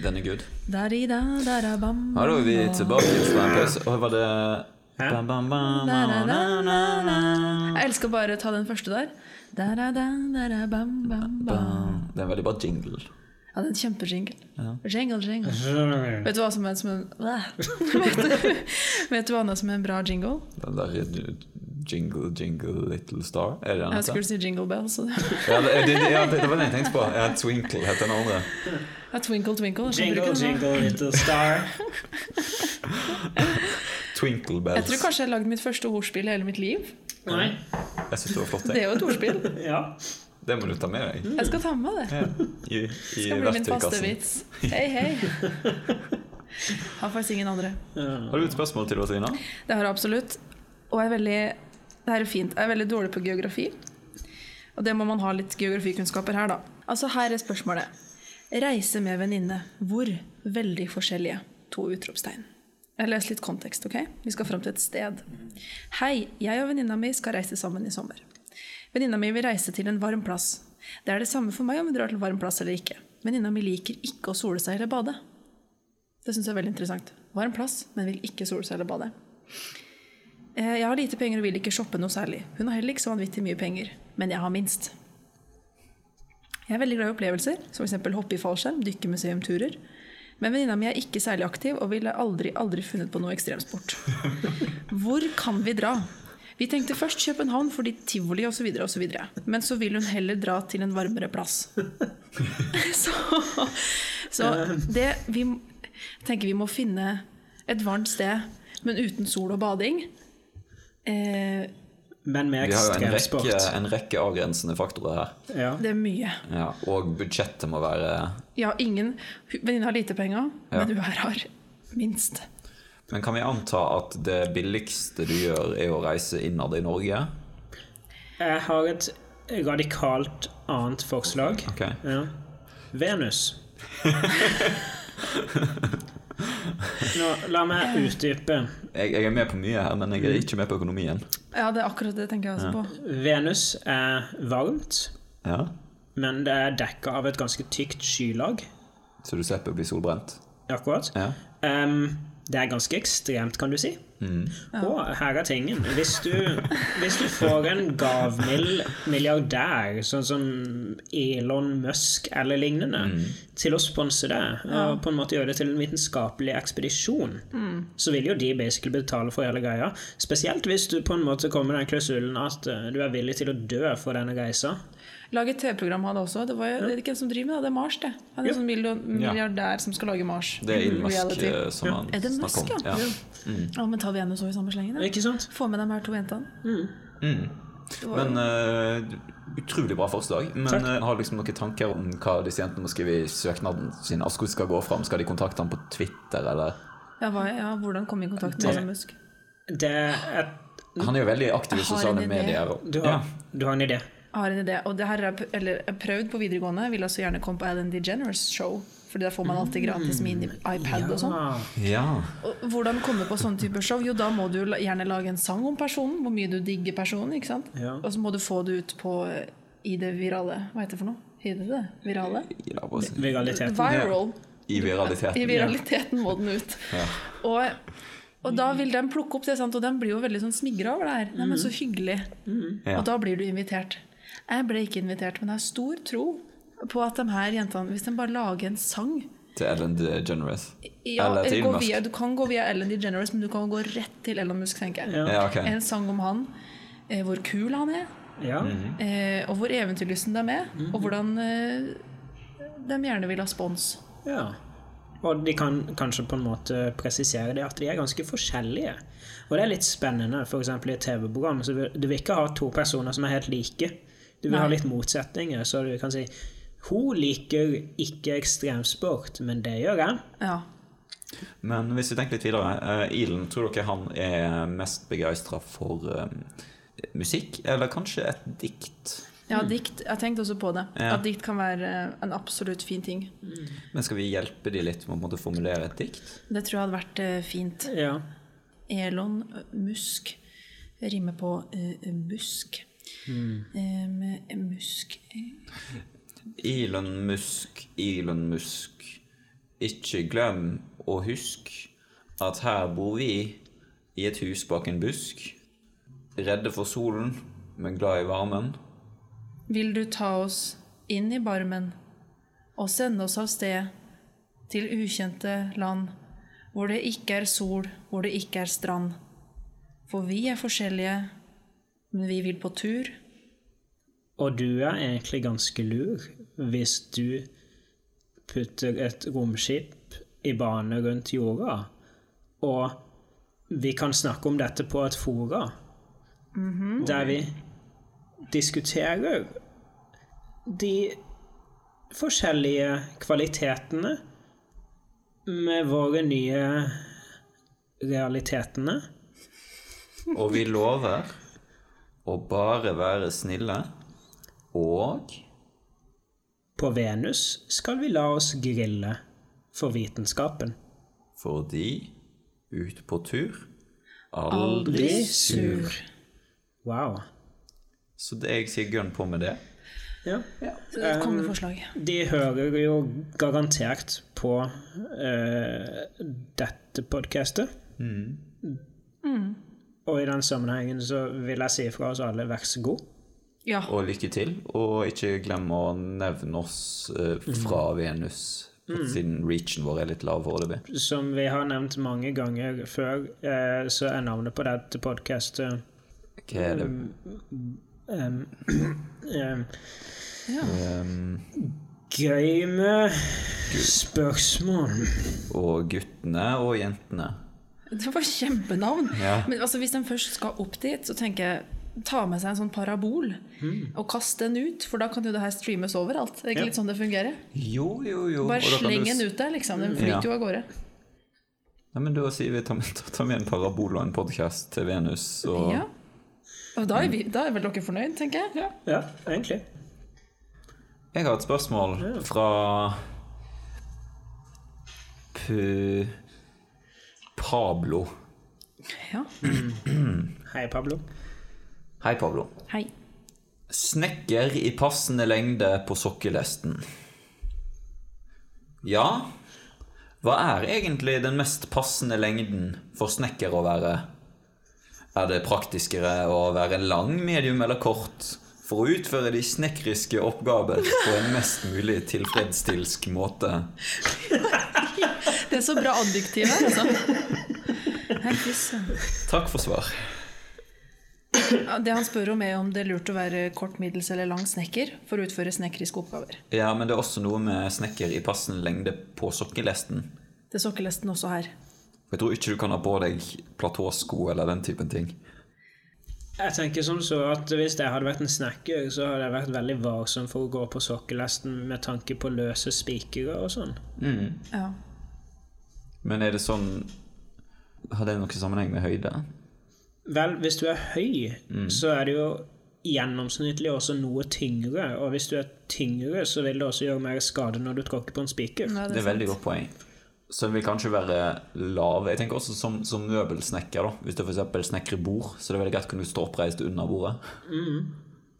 Den er good. Da-di-da, da-da-bam. Ja, da er vi tilbake til Steinpøys. Og var det bam, bam, bam. Jeg elsker bare å ta den første der. Bam, bam. Bam. Det er en veldig bra jingle. Ja, det er en kjempejingle. Jingle, jingle. Vet du hva som er som en vet, du, vet du hva annet som er en bra jingle? Den der jingle, jingle, little star. Er det den Jeg skulle si jingle bell. Så det Ja, det, det, ja, det, det var den jeg tenkte på. Ja, Twinkle heter den andre. Ja, twinkle, twinkle. Jingle, jingle, little star. Twinkle bells. Jeg tror kanskje jeg har lagd mitt første ordspill i hele mitt liv. Nei. Jeg synes det var flott. Det er jo et ordspill. Ja. Det må du ta med deg. Jeg skal ta med det. Ja, I, i Det skal bli min faste vits. Hei, hei. Har faktisk ingen andre. Har du et spørsmål til oss, Ina? Det har jeg absolutt. Og jeg er veldig Det her er fint. Jeg er veldig dårlig på geografi. Og det må man ha litt geografikunnskaper her, da. Altså, her er spørsmålet. Reise med venninne. Hvor? Veldig forskjellige. To utropstegn. Jeg leser litt kontekst, ok? Vi skal fram til et sted. Hei, jeg og venninna mi skal reise sammen i sommer. Venninna mi vil reise til en varm plass. Det er det samme for meg om vi drar til varm plass eller ikke. Venninna mi liker ikke å sole seg eller bade. Det syns jeg er veldig interessant. Varm plass, men vil ikke sole seg eller bade. Eh, Jeg har lite penger og vil ikke shoppe noe særlig. Hun har heller ikke så vanvittig mye penger, men jeg har minst. Jeg er veldig glad i opplevelser, som f.eks. hoppe i fallskjerm, dykke museumturer. Men venninna mi er ikke særlig aktiv og ville aldri, aldri funnet på noe ekstremsport. Hvor kan vi dra? Vi tenkte først København fordi tivoli osv., osv. Men så vil hun heller dra til en varmere plass. så så det vi tenker vi må finne et varmt sted, men uten sol og bading. Eh, Men med Vi har jo en rekke, en rekke avgrensende faktorer her. Ja. det er mye. Ja, og budsjettet må være Ja, ingen Venninna har lite penger, Ja. men hun her har minst. Men kan vi anta at det billigste du gjør, er å reise innad i Norge? Jeg har et radikalt annet forslag. Ok. Ja. Venus. Nå, la meg utdype. Jeg, jeg er med på mye her, men jeg er ikke med på økonomien. Ja, det er akkurat det tenker jeg også på. Venus er varmt, Ja, men det er dekka av et ganske tykt skylag. Så du slipper å bli solbrent? Akkurat. Ja. Em, det er ganske ekstremt, kan du si. Og her er tingen. Hvis du, hvis du får en gavmild milliardær, sånn som Elon Musk eller lignende, til å sponse det, og på en måte gjøre det til en vitenskapelig ekspedisjon, så vil jo de basically betale for hele greia. Spesielt hvis du på en måte kommer med den klausulen at eh, du er villig til å dø for denne reisa. Lage TV-program av det også. Det, var, det er ikke en som driver med det, det er Mars, det. Han er Ja. en sånn million- milliardær som skal lage Mars. Det er Elon Musk Reality. eh, som Ja. han Er det snakker Musk, om. ja? Mm. Ja, men tar vi henne også i samme slengen? Ikke sant? Få med de her to jentene. Mm. Mm. Men uh, utrolig bra forslag. Men Takk. eh, har du liksom noen tanker om hva disse jentene må skrive i søknaden sin? Altså, skal gå fram? Skal de kontakte ham på Twitter, eller? ja, hva, ja, hvordan komme i kontakt med Elon Musk? Det er, Han er jo veldig aktiv i sosiale medier. Du har, ja. du har en idé? Har en idé. Og det her har jeg eller, jeg prøvd på videregående. Jeg vil også gjerne komme på Ellen DeGeneres show. Fordi da får man alltid gratis mini-iPad og sånn. Ja. Hvordan komme på sånne typer show? Jo, da må du gjerne lage en sang om personen. Hvor mye du digger personen. ikke sant? Ja. Og så må du få det ut på eh, i det virale Hva heter det for noe? Heter det det? Virale? ja viraliteten. Viral. I I viraliteten. viraliteten må den ut. Ja. Og, og da vil den plukke opp det, sant? og den blir jo veldig sånn smigra over det her. Nei, men Så hyggelig. Ja. Og da blir du invitert. Jeg ble ikke invitert, men jeg har stor tro på at de her jentene, hvis de bare lager en sang Til Ellen DeGeneres. ja, Eller til Elon Musk. via, Du kan gå via Ellen DeGeneres, men du kan gå rett til Elon Musk, tenker jeg. Ja. Ja, okay. En sang om han, eh, hvor kul han er, Ja. eh, og hvor eventyrlysten de er, og hvordan eh, de gjerne vil ha spons. ja. Og de kan kanskje på en måte presisere det at de er ganske forskjellige. Og det er litt spennende, f.eks. i et TV-program. så Du vil ikke ha to personer som er helt like. Du vil Nei. ha litt motsetninger. Så du kan si hun liker ikke ekstremsport, men det gjør jeg. Ja. Men hvis vi tenker litt videre. Ilen, Elon, tror dere han er mest begeistra for eh, musikk, eller kanskje et dikt? ja, dikt. Jeg tenkte også på det. Ja. At dikt kan være eh, en absolutt fin ting. Men skal vi hjelpe de litt med å formulere et dikt? Det tror jeg hadde vært eh, fint. Ja. Elon Musk rimer på uh, busk. Eh, musk Elon Musk, Elon Musk. Ikke glem å husk at her bor vi i et hus bak en busk. Redde for solen, men glad i varmen. Vil du ta oss inn i barmen og sende oss av sted til ukjente land, hvor det ikke er sol, hvor det ikke er strand? For vi er forskjellige, men vi vil på tur. Og du er egentlig ganske lur hvis du putter et romskip i bane rundt jorda, og vi kan snakke om dette på et fora, der vi diskuterer de forskjellige kvalitetene med våre nye realitetene. Og vi lover å bare være snille. Og På Venus skal vi la oss grille for vitenskapen. fordi ut på tur Aldri sur. Wow. Så det jeg sier gønn på med det. Ja. ja det er et kongeforslag. De hører jo garantert på uh, dette podcastet. Og i den sammenhengen så vil jeg si fra oss alle vær så god. Ja. Og lykke til. Og ikke glem å nevne oss eh, fra Venus, siden reachen vår er litt lav foreløpig. Som vi har nevnt mange ganger før, eh, så er navnet på dette podcastet Hva er det? Um, um, ja. Um, Gøy med spørsmål. og guttene og jentene. Det var kjempenavn. Ja. Men altså, hvis en først skal opp dit, så tenker jeg ta med seg en sånn parabol og kaste den ut, for da kan jo det her streames overalt. Det er ikke Ja. litt sånn det fungerer? Jo, jo, jo. Bare sleng den du ut der, liksom. Den Ja. flyter jo av gårde. Nei, men da sier vi ta med, ta med en parabol og en podkast til Venus. Og Ja. Og da er, vi, da er vel dere fornøyd, tenker jeg? Ja, egentlig. Jeg har et spørsmål fra P Pablo. Ja. Hei, Pablo. Hei, Pablo. Hei. Snekker i passende lengde på sokkelesten. Ja, hva er egentlig den mest passende lengden for snekker å være? Er det praktiskere å være lang, medium eller kort for å utføre de snekriske oppgaver på en mest mulig tilfredsstillsk måte? Det er så bra adjektiv her, altså. Takk for svar. Det han spør om, er om det er lurt å være kort, middels eller lang snekker for å utføre snekkeriske oppgaver. Ja, men det er også noe med snekker i passende lengde på sokkelesten. Det er sokkelesten også her. Jeg tror ikke du kan ha på deg platåsko eller den typen ting. Jeg tenker som så at Hvis jeg hadde vært en snekker, så hadde jeg vært veldig varsom for å gå på sokkelesten med tanke på løse spikere og sånn. Ja. Men er det sånn Har det noe sammenheng med høyde? Vel, hvis du er høy, så er det jo gjennomsnittlig også noe tyngre. Og hvis du er tyngre, så vil det også gjøre mer skade når du tråkker på en spiker. Nei, Det er veldig godt poeng. Så den vil kanskje være lav. Jeg tenker også som, som møbelsnekker. da Hvis du f.eks. snekrer bord, så det er veldig greit å kunne stå oppreist under bordet.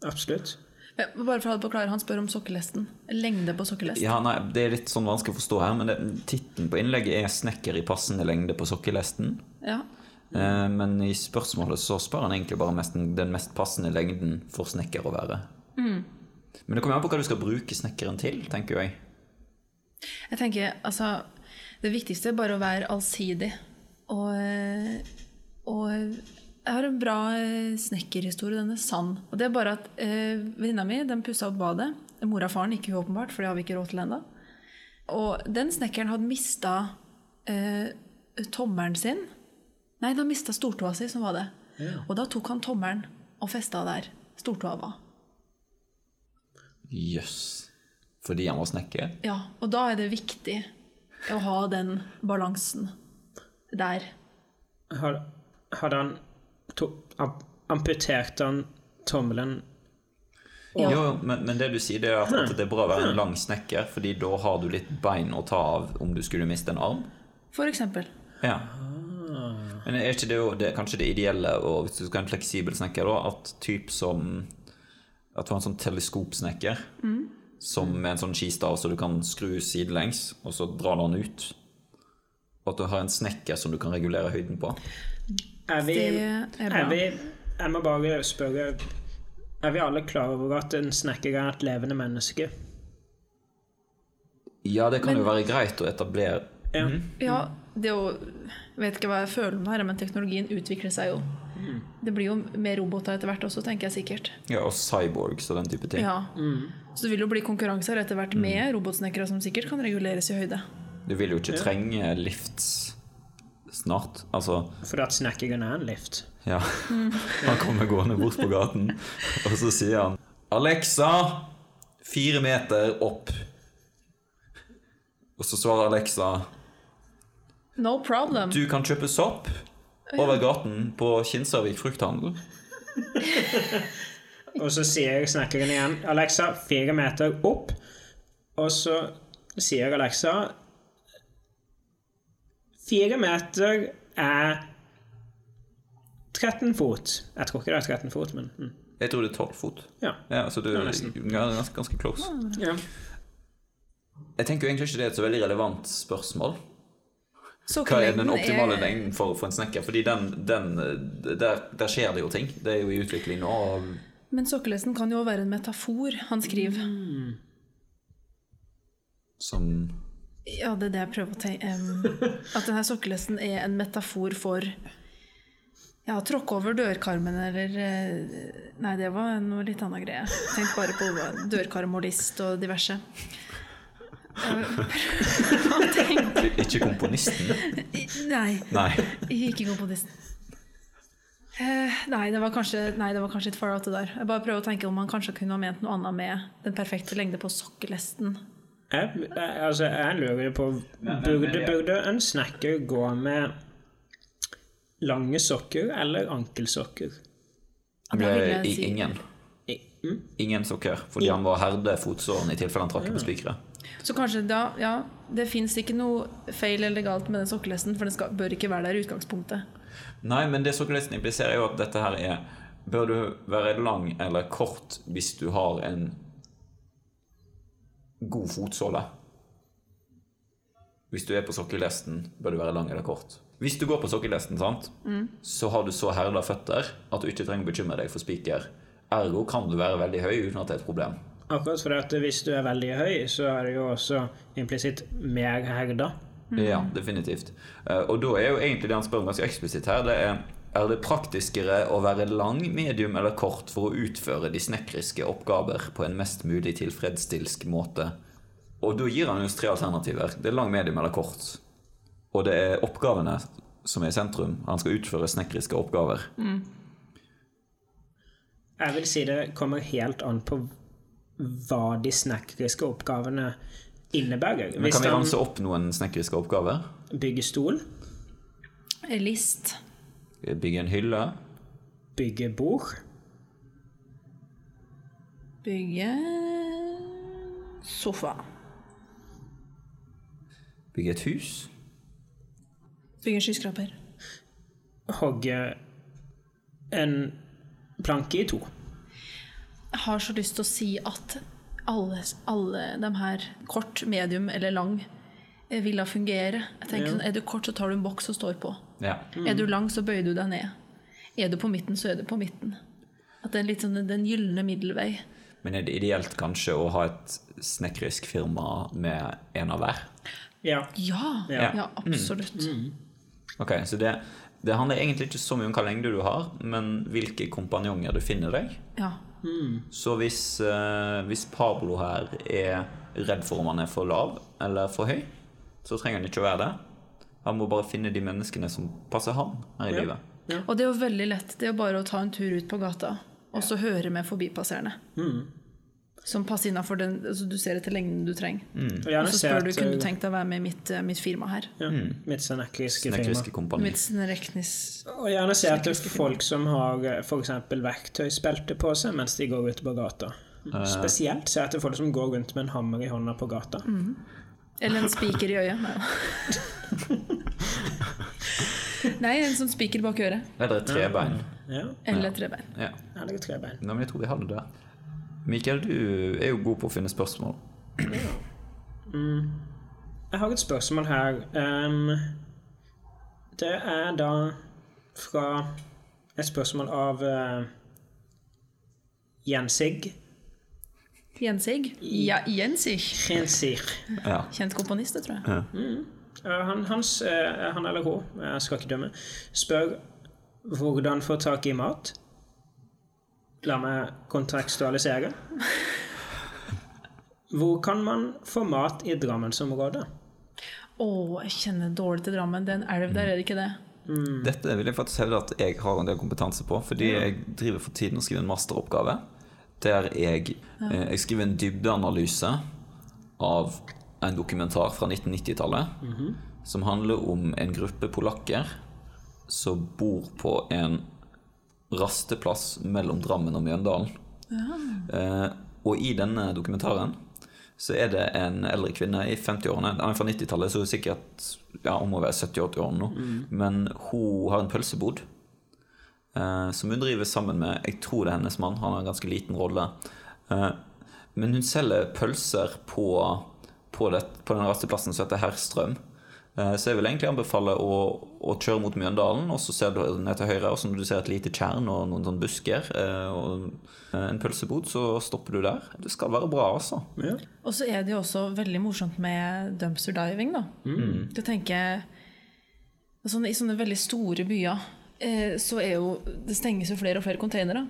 Absolutt. Ja, Bare for å ha det på klare, Han spør om sokkelesten. Lengde på sokkelest. Ja, nei, Det er litt sånn vanskelig å forstå her, men tittelen på innlegget er 'Snekker i passende lengde på sokkelesten'. Ja. Eh, men i spørsmålet så spør han egentlig bare mest den mest passende lengden for snekker å være. Men det kommer an på hva du skal bruke snekkeren til, tenker jeg. Jeg tenker, altså Det viktigste er bare å være allsidig. Og, eh, og jeg har en bra eh, snekkerhistorie. Den er sann. Og det er bare at eh, venninna mi den pussa opp badet. Mora og faren ikke åpenbart, for det har vi ikke råd til ennå. Og den snekkeren hadde mista eh, tommelen sin. Nei, han mista stortåa si, som var det. Og da tok han tommelen og festa der stortåa var. Jøss. Fordi han var snekker? Ja, og da er det viktig å ha den balansen der. Har, Hadde han to, Amputerte han tommelen Ja. Jo, men, men det du sier, det er at, at det er bra å være en lang snekker, fordi da har du litt bein å ta av om du skulle miste en arm. For eksempel. Ja. Men er ikke det jo det, kanskje det ideelle, og hvis du skal ha en fleksibel snekker, da, at typ som At du har en sånn teleskopsnekker som med en sånn skistav så du kan skru sidelengs, og så drar den ut. Og at du har en snekker som du kan regulere høyden på. Er vi, Det er bra. er vi Jeg må bare spørre Er vi alle klar over at en snekker er et levende menneske? Ja, det kan jo være greit å etablere Ja. Ja, det å vet ikke hva jeg føler om det her, men teknologien utvikler seg jo. Det blir jo mer roboter etter hvert også, tenker jeg sikkert. Ja, og cyborgs og den type ting. Ja. Så det vil jo bli konkurranser etter hvert med robotsnekkere som sikkert kan reguleres i høyde. Du vil jo ikke trenge lifts snart. Altså Fordi at snakker er en lift. Ja. Han kommer gående bort på gaten, og så sier han Alexa, fire meter opp. Og så svarer Alexa No problem. Du kan kjøpe sopp over gaten på Kinsarvik frukthandel. Og så sier snekkeren igjen Alexa, fire meter opp. Og så sier Alexa Fire meter er 13 fot. Jeg tror ikke det er 13 fot, men mm. Jeg tror det er tolv fot. ja. Ja, så du Ja, nesten. ganske, ganske close. ja. Jeg tenker jo egentlig ikke det er et så veldig relevant spørsmål. Hva er den optimale er- lengden for, for en snekker? Fordi den, den der, der skjer det jo ting. Det er jo i utvikling nå. og Men sokkelesten kan jo være en metafor, han skriver. Som Ja, det er det jeg prøver å tenke Um, At denne sokkelesten er en metafor for ja, tråkke over dørkarmen eller eh, Nei, det var noe litt annet greie. Tenk bare på dørkarm og list og diverse. Ikke komponisten? Nei, Nei. ikke komponisten. Eh, nei, det var kanskje, nei, det var kanskje litt far out det der. Jeg bare prøver å tenke om han kanskje kunne ha ment noe annet med den perfekte lengde på sokkelesten. Jeg, jeg, altså, jeg lurer på Burde, burde en snekker gå med lange sokker eller ankelsokker? Da I- Ingen. Mm? Ingen sokker. Fordi han var herde fotsåren i tilfelle han trakk på spikere. Så kanskje da, ja, det fins ikke noe feil eller galt med den sokkelesten, for den skal, bør ikke være der i utgangspunktet. Nei, men det sokkelesten impliserer jo at dette her er Bør du være lang eller kort hvis du har en god fotsåle? Hvis du er på sokkelesten, bør du være lang eller kort? Hvis du går på sokkelhesten, sant, så har du så herda føtter at du ikke trenger å bekymre deg for spiker. Ergo kan du være veldig høy uten at det er et problem. Akkurat for at hvis du er veldig høy, så er det jo også implisitt mer herda. Ja, definitivt. Eh, Og da er jo egentlig det han spør om ganske eksplisitt her, det er er det praktiskere å være lang, medium eller kort for å utføre de snekriske oppgaver på en mest mulig tilfredsstilsk måte? Og da gir han oss tre alternativer. Det er lang, medium eller kort. Og det er oppgavene som er i sentrum. Han skal utføre snekriske oppgaver. Jeg vil si det kommer helt an på hva de snekriske oppgavene innebærer. Men kan vi ranse ramse opp noen snekriske oppgaver? Bygge stol, List. Bygge en hylle? Bygge bord, Bygge sofa. Bygge et hus? Bygge en skyskraper. hogge en planke i to. Jeg har så lyst til å si at alle, alle de her, kort, medium eller lang, vil da fungere. Jeg tenker Ja. sånn, Er du kort, så tar du en boks og står på. Ja. Er du lang, så bøyer du deg ned. Er du på midten, så er du på midten. At det er litt sånn den gylne middelvei. Men er det ideelt kanskje å ha et snekrisk firma med en av hver? Ja. Ja, Ja. ja absolutt. Ok, Så det, det handler egentlig ikke så mye om hva lengde du har, men hvilke kompanjonger du finner deg. Ja. Så hvis, uh, hvis Pablo her er redd for om han er for lav eller for høy, så trenger han ikke å være det. Han må bare finne de menneskene som passer han her i Ja. livet. Og det er jo veldig lett. Det er jo bare å ta en tur ut på gata og så høre med forbipasserende. Som passer innafor den altså Du ser etter lengden du trenger. Og Og så spør du kunne du eh, tenkt deg å være med i mitt, eh, mitt firma her. ja, mitt snekriske firma. Mitt reknis... Og gjerne se etter folk som har f.eks. verktøysbelte på seg mens de går ute på gata. Spesielt se etter folk som går rundt med en hammer i hånda på gata. Eller en spiker i øyet. Nei. Nei, en sånn spiker bak øret. Eller et trebein. Ja, Eller trebein. Ja. eller et trebein. Nei, men jeg tror vi hadde det. Mikael, du er jo god på å finne spørsmål. Jeg har et spørsmål her. Um, det er da fra et spørsmål av uh, Jensig. Jensig? Ja, Jensig. Jensig. Ja. Kjent komponist, tror jeg. Eh, han, hans, eh, han eller hun, jeg skal ikke dømme, spør hvordan få tak i mat. La meg kontekstualisere. Hvor kan man få mat i Drammensområdet? Å, jeg kjenner dårlig til Drammen. Det er en elv der, er det ikke det? Dette vil jeg faktisk hevde at jeg har en del kompetanse på, fordi jeg driver for tiden og skriver en masteroppgave der jeg, eh, jeg skriver en dybdeanalyse av en dokumentar fra 1990-tallet som handler om en gruppe polakker som bor på en rasteplass mellom Drammen og Mjøndalen. Eh, og i denne dokumentaren så er det en eldre kvinne i 50-årene. Er fra 90-tallet, så sikkert ja, hun må være 70-80 år nå. Men hun har en pølsebod som hun driver sammen med Jeg tror det er hennes mann. Han har en ganske liten rolle. Eh, men hun selger pølser på, på, det, på den rasteplassen som heter Herstrøm. Eh, Så jeg vil egentlig anbefale å, å kjøre mot Mjøndalen, og så ser du ned til høyre, og så når du ser et lite tjern og noen sånne busker eh, og eh, en pølsebod, så stopper du der. Det skal være bra, altså. Ja. Og så er det jo også veldig morsomt med dumpster diving, da. Du tenker sånn, I sånne veldig store byer eh, så er jo Det stenges jo flere og flere containere.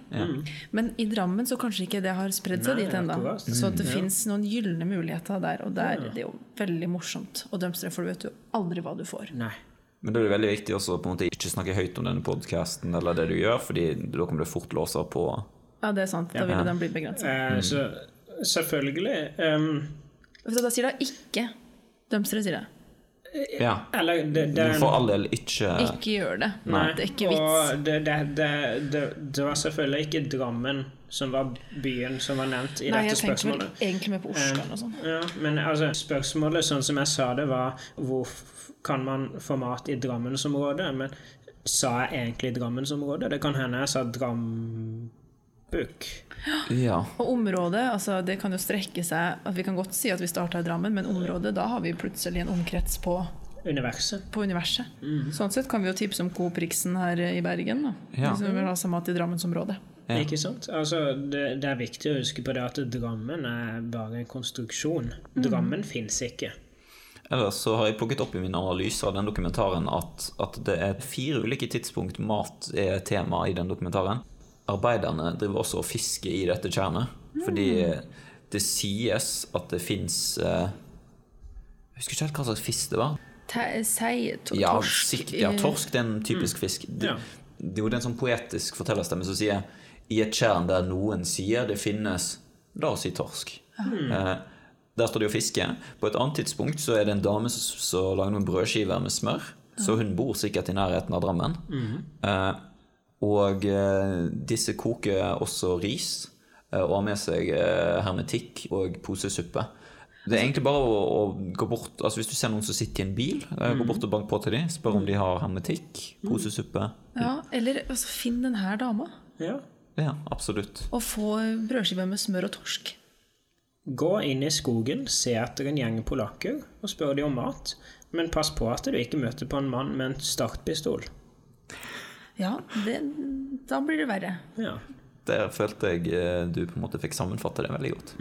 Men i Drammen så kanskje ikke det har spredd seg dit ennå. Så at det fins noen gylne muligheter der, og der, det er jo veldig morsomt å dømstre, for du vet jo aldri hva du får. Nei. Men da er det veldig viktig også på en måte ikke snakke høyt om denne podkasten eller det du gjør, fordi da kommer du fort låser på Ja, det er sant. Da vil den bli begrensa. Eh, så selvfølgelig Um... Da sier da ikke dumpstere, sier det. Ja. Eller det, det du får all del ikke Ikke gjør det. Nei. Det er ikke vits. Og det, det, det, det, det var selvfølgelig ikke Drammen som var byen som var nevnt i Nei, dette jeg tenkte vel egentlig mer på Oslo og sånt. Ja, men altså, spørsmålet, sånn som jeg sa det, var hvor kan man få mat i Drammensområdet? Men sa jeg egentlig Drammensområdet? Det kan hende jeg sa Drambuk. Ja. Og området, altså det kan jo strekke seg at Vi kan godt si at vi starta i Drammen, men området, da har vi plutselig en omkrets på universet. på universet. Sånn sett kan vi jo tipse om Coop Riksen her i Bergen. Da. Ja. Hvis vi vil ha samme mat i Drammensområdet. Ja. Ikke sant? Altså, det, det er viktig å huske på det at Drammen er bare en konstruksjon. Drammen fins ikke. Ellers så har jeg plukket opp i min analyse av den dokumentaren at, at det er fire ulike tidspunkt mat er tema i den dokumentaren. Arbeiderne driver også og fisker i dette tjernet, fordi det sies at det fins Jeg husker ikke helt hva slags fisk det var. Sei, to- Ja, torsk ja, eh, torsk det er en typisk fisk. Det, Ja. det er jo en sånn poetisk fortellerstemme som sier i et tjern der noen sier det finnes La oss si torsk. Eh, der står de og fisker. På et annet tidspunkt så er det en dame som, som lager noen brødskiver med smør. Så hun bor sikkert i nærheten av Drammen. Eh, og eh, disse koker også ris eh, og har med seg eh, hermetikk og posesuppe. Det er egentlig bare å, å gå bort Altså Hvis du ser noen som sitter i en bil, mm. gå bort og bank på til dem. Spør om de har hermetikk, posesuppe. Ja, eller altså, finn den her dama, Ja. Ja, absolutt. og få brødskive med smør og torsk. Gå inn i skogen, se etter en gjeng polakker og spør dem om mat. Men pass på at du ikke møter på en mann med en startpistol. Ja, det, da blir det verre. Ja. Der følte jeg eh, du på en måte fikk sammenfatte det veldig godt.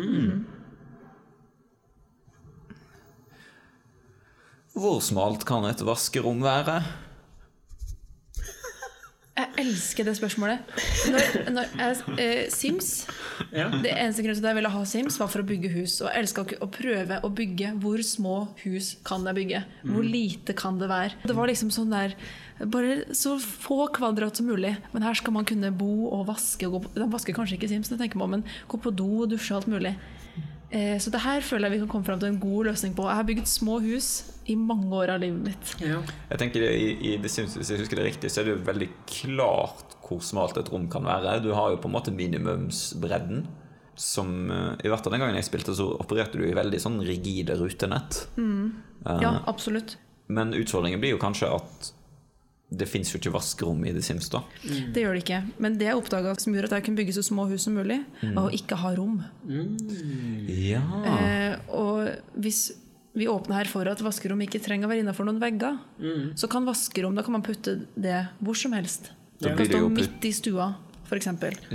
Hvor smalt kan et vaskerom være? Jeg elsker det spørsmålet. Når, når jeg, eh, Sims Ja. Det eneste grunnen til at jeg ville ha Sims, var for å bygge hus. Og jeg elska å prøve å bygge. Hvor små hus kan jeg bygge? Hvor lite kan det være? Det var liksom sånn der Bare så få kvadrat som mulig. Men her skal man kunne bo og vaske. Og gå på, de vasker kanskje ikke Sims, tenker men gå på do og dusje og alt mulig. Eh, så det her føler jeg vi kan komme fram til en god løsning på. Jeg har bygd små hus i mange år av livet mitt. ja. Jeg tenker i, i Hvis jeg husker det riktig, så er det jo veldig klart hvor smalt et rom kan være. Du har jo på en måte minimumsbredden. Som, eh, I hvert fall den gangen jeg spilte, så opererte du i veldig sånn rigide rutenett. Mm. Ja, absolutt. Men utfordringen blir jo kanskje at det fins jo ikke vaskerom i The Sims, da. Det gjør det ikke. Men det jeg oppdaga som gjorde at jeg kunne bygge så små hus som mulig, var å ikke ha rom. Ja. Eh, og hvis vi åpner her for at vaskerom ikke trenger å være innafor noen vegger, så kan vaskerom da kan man putte det hvor som helst. Det kan stå midt i stua, f.eks.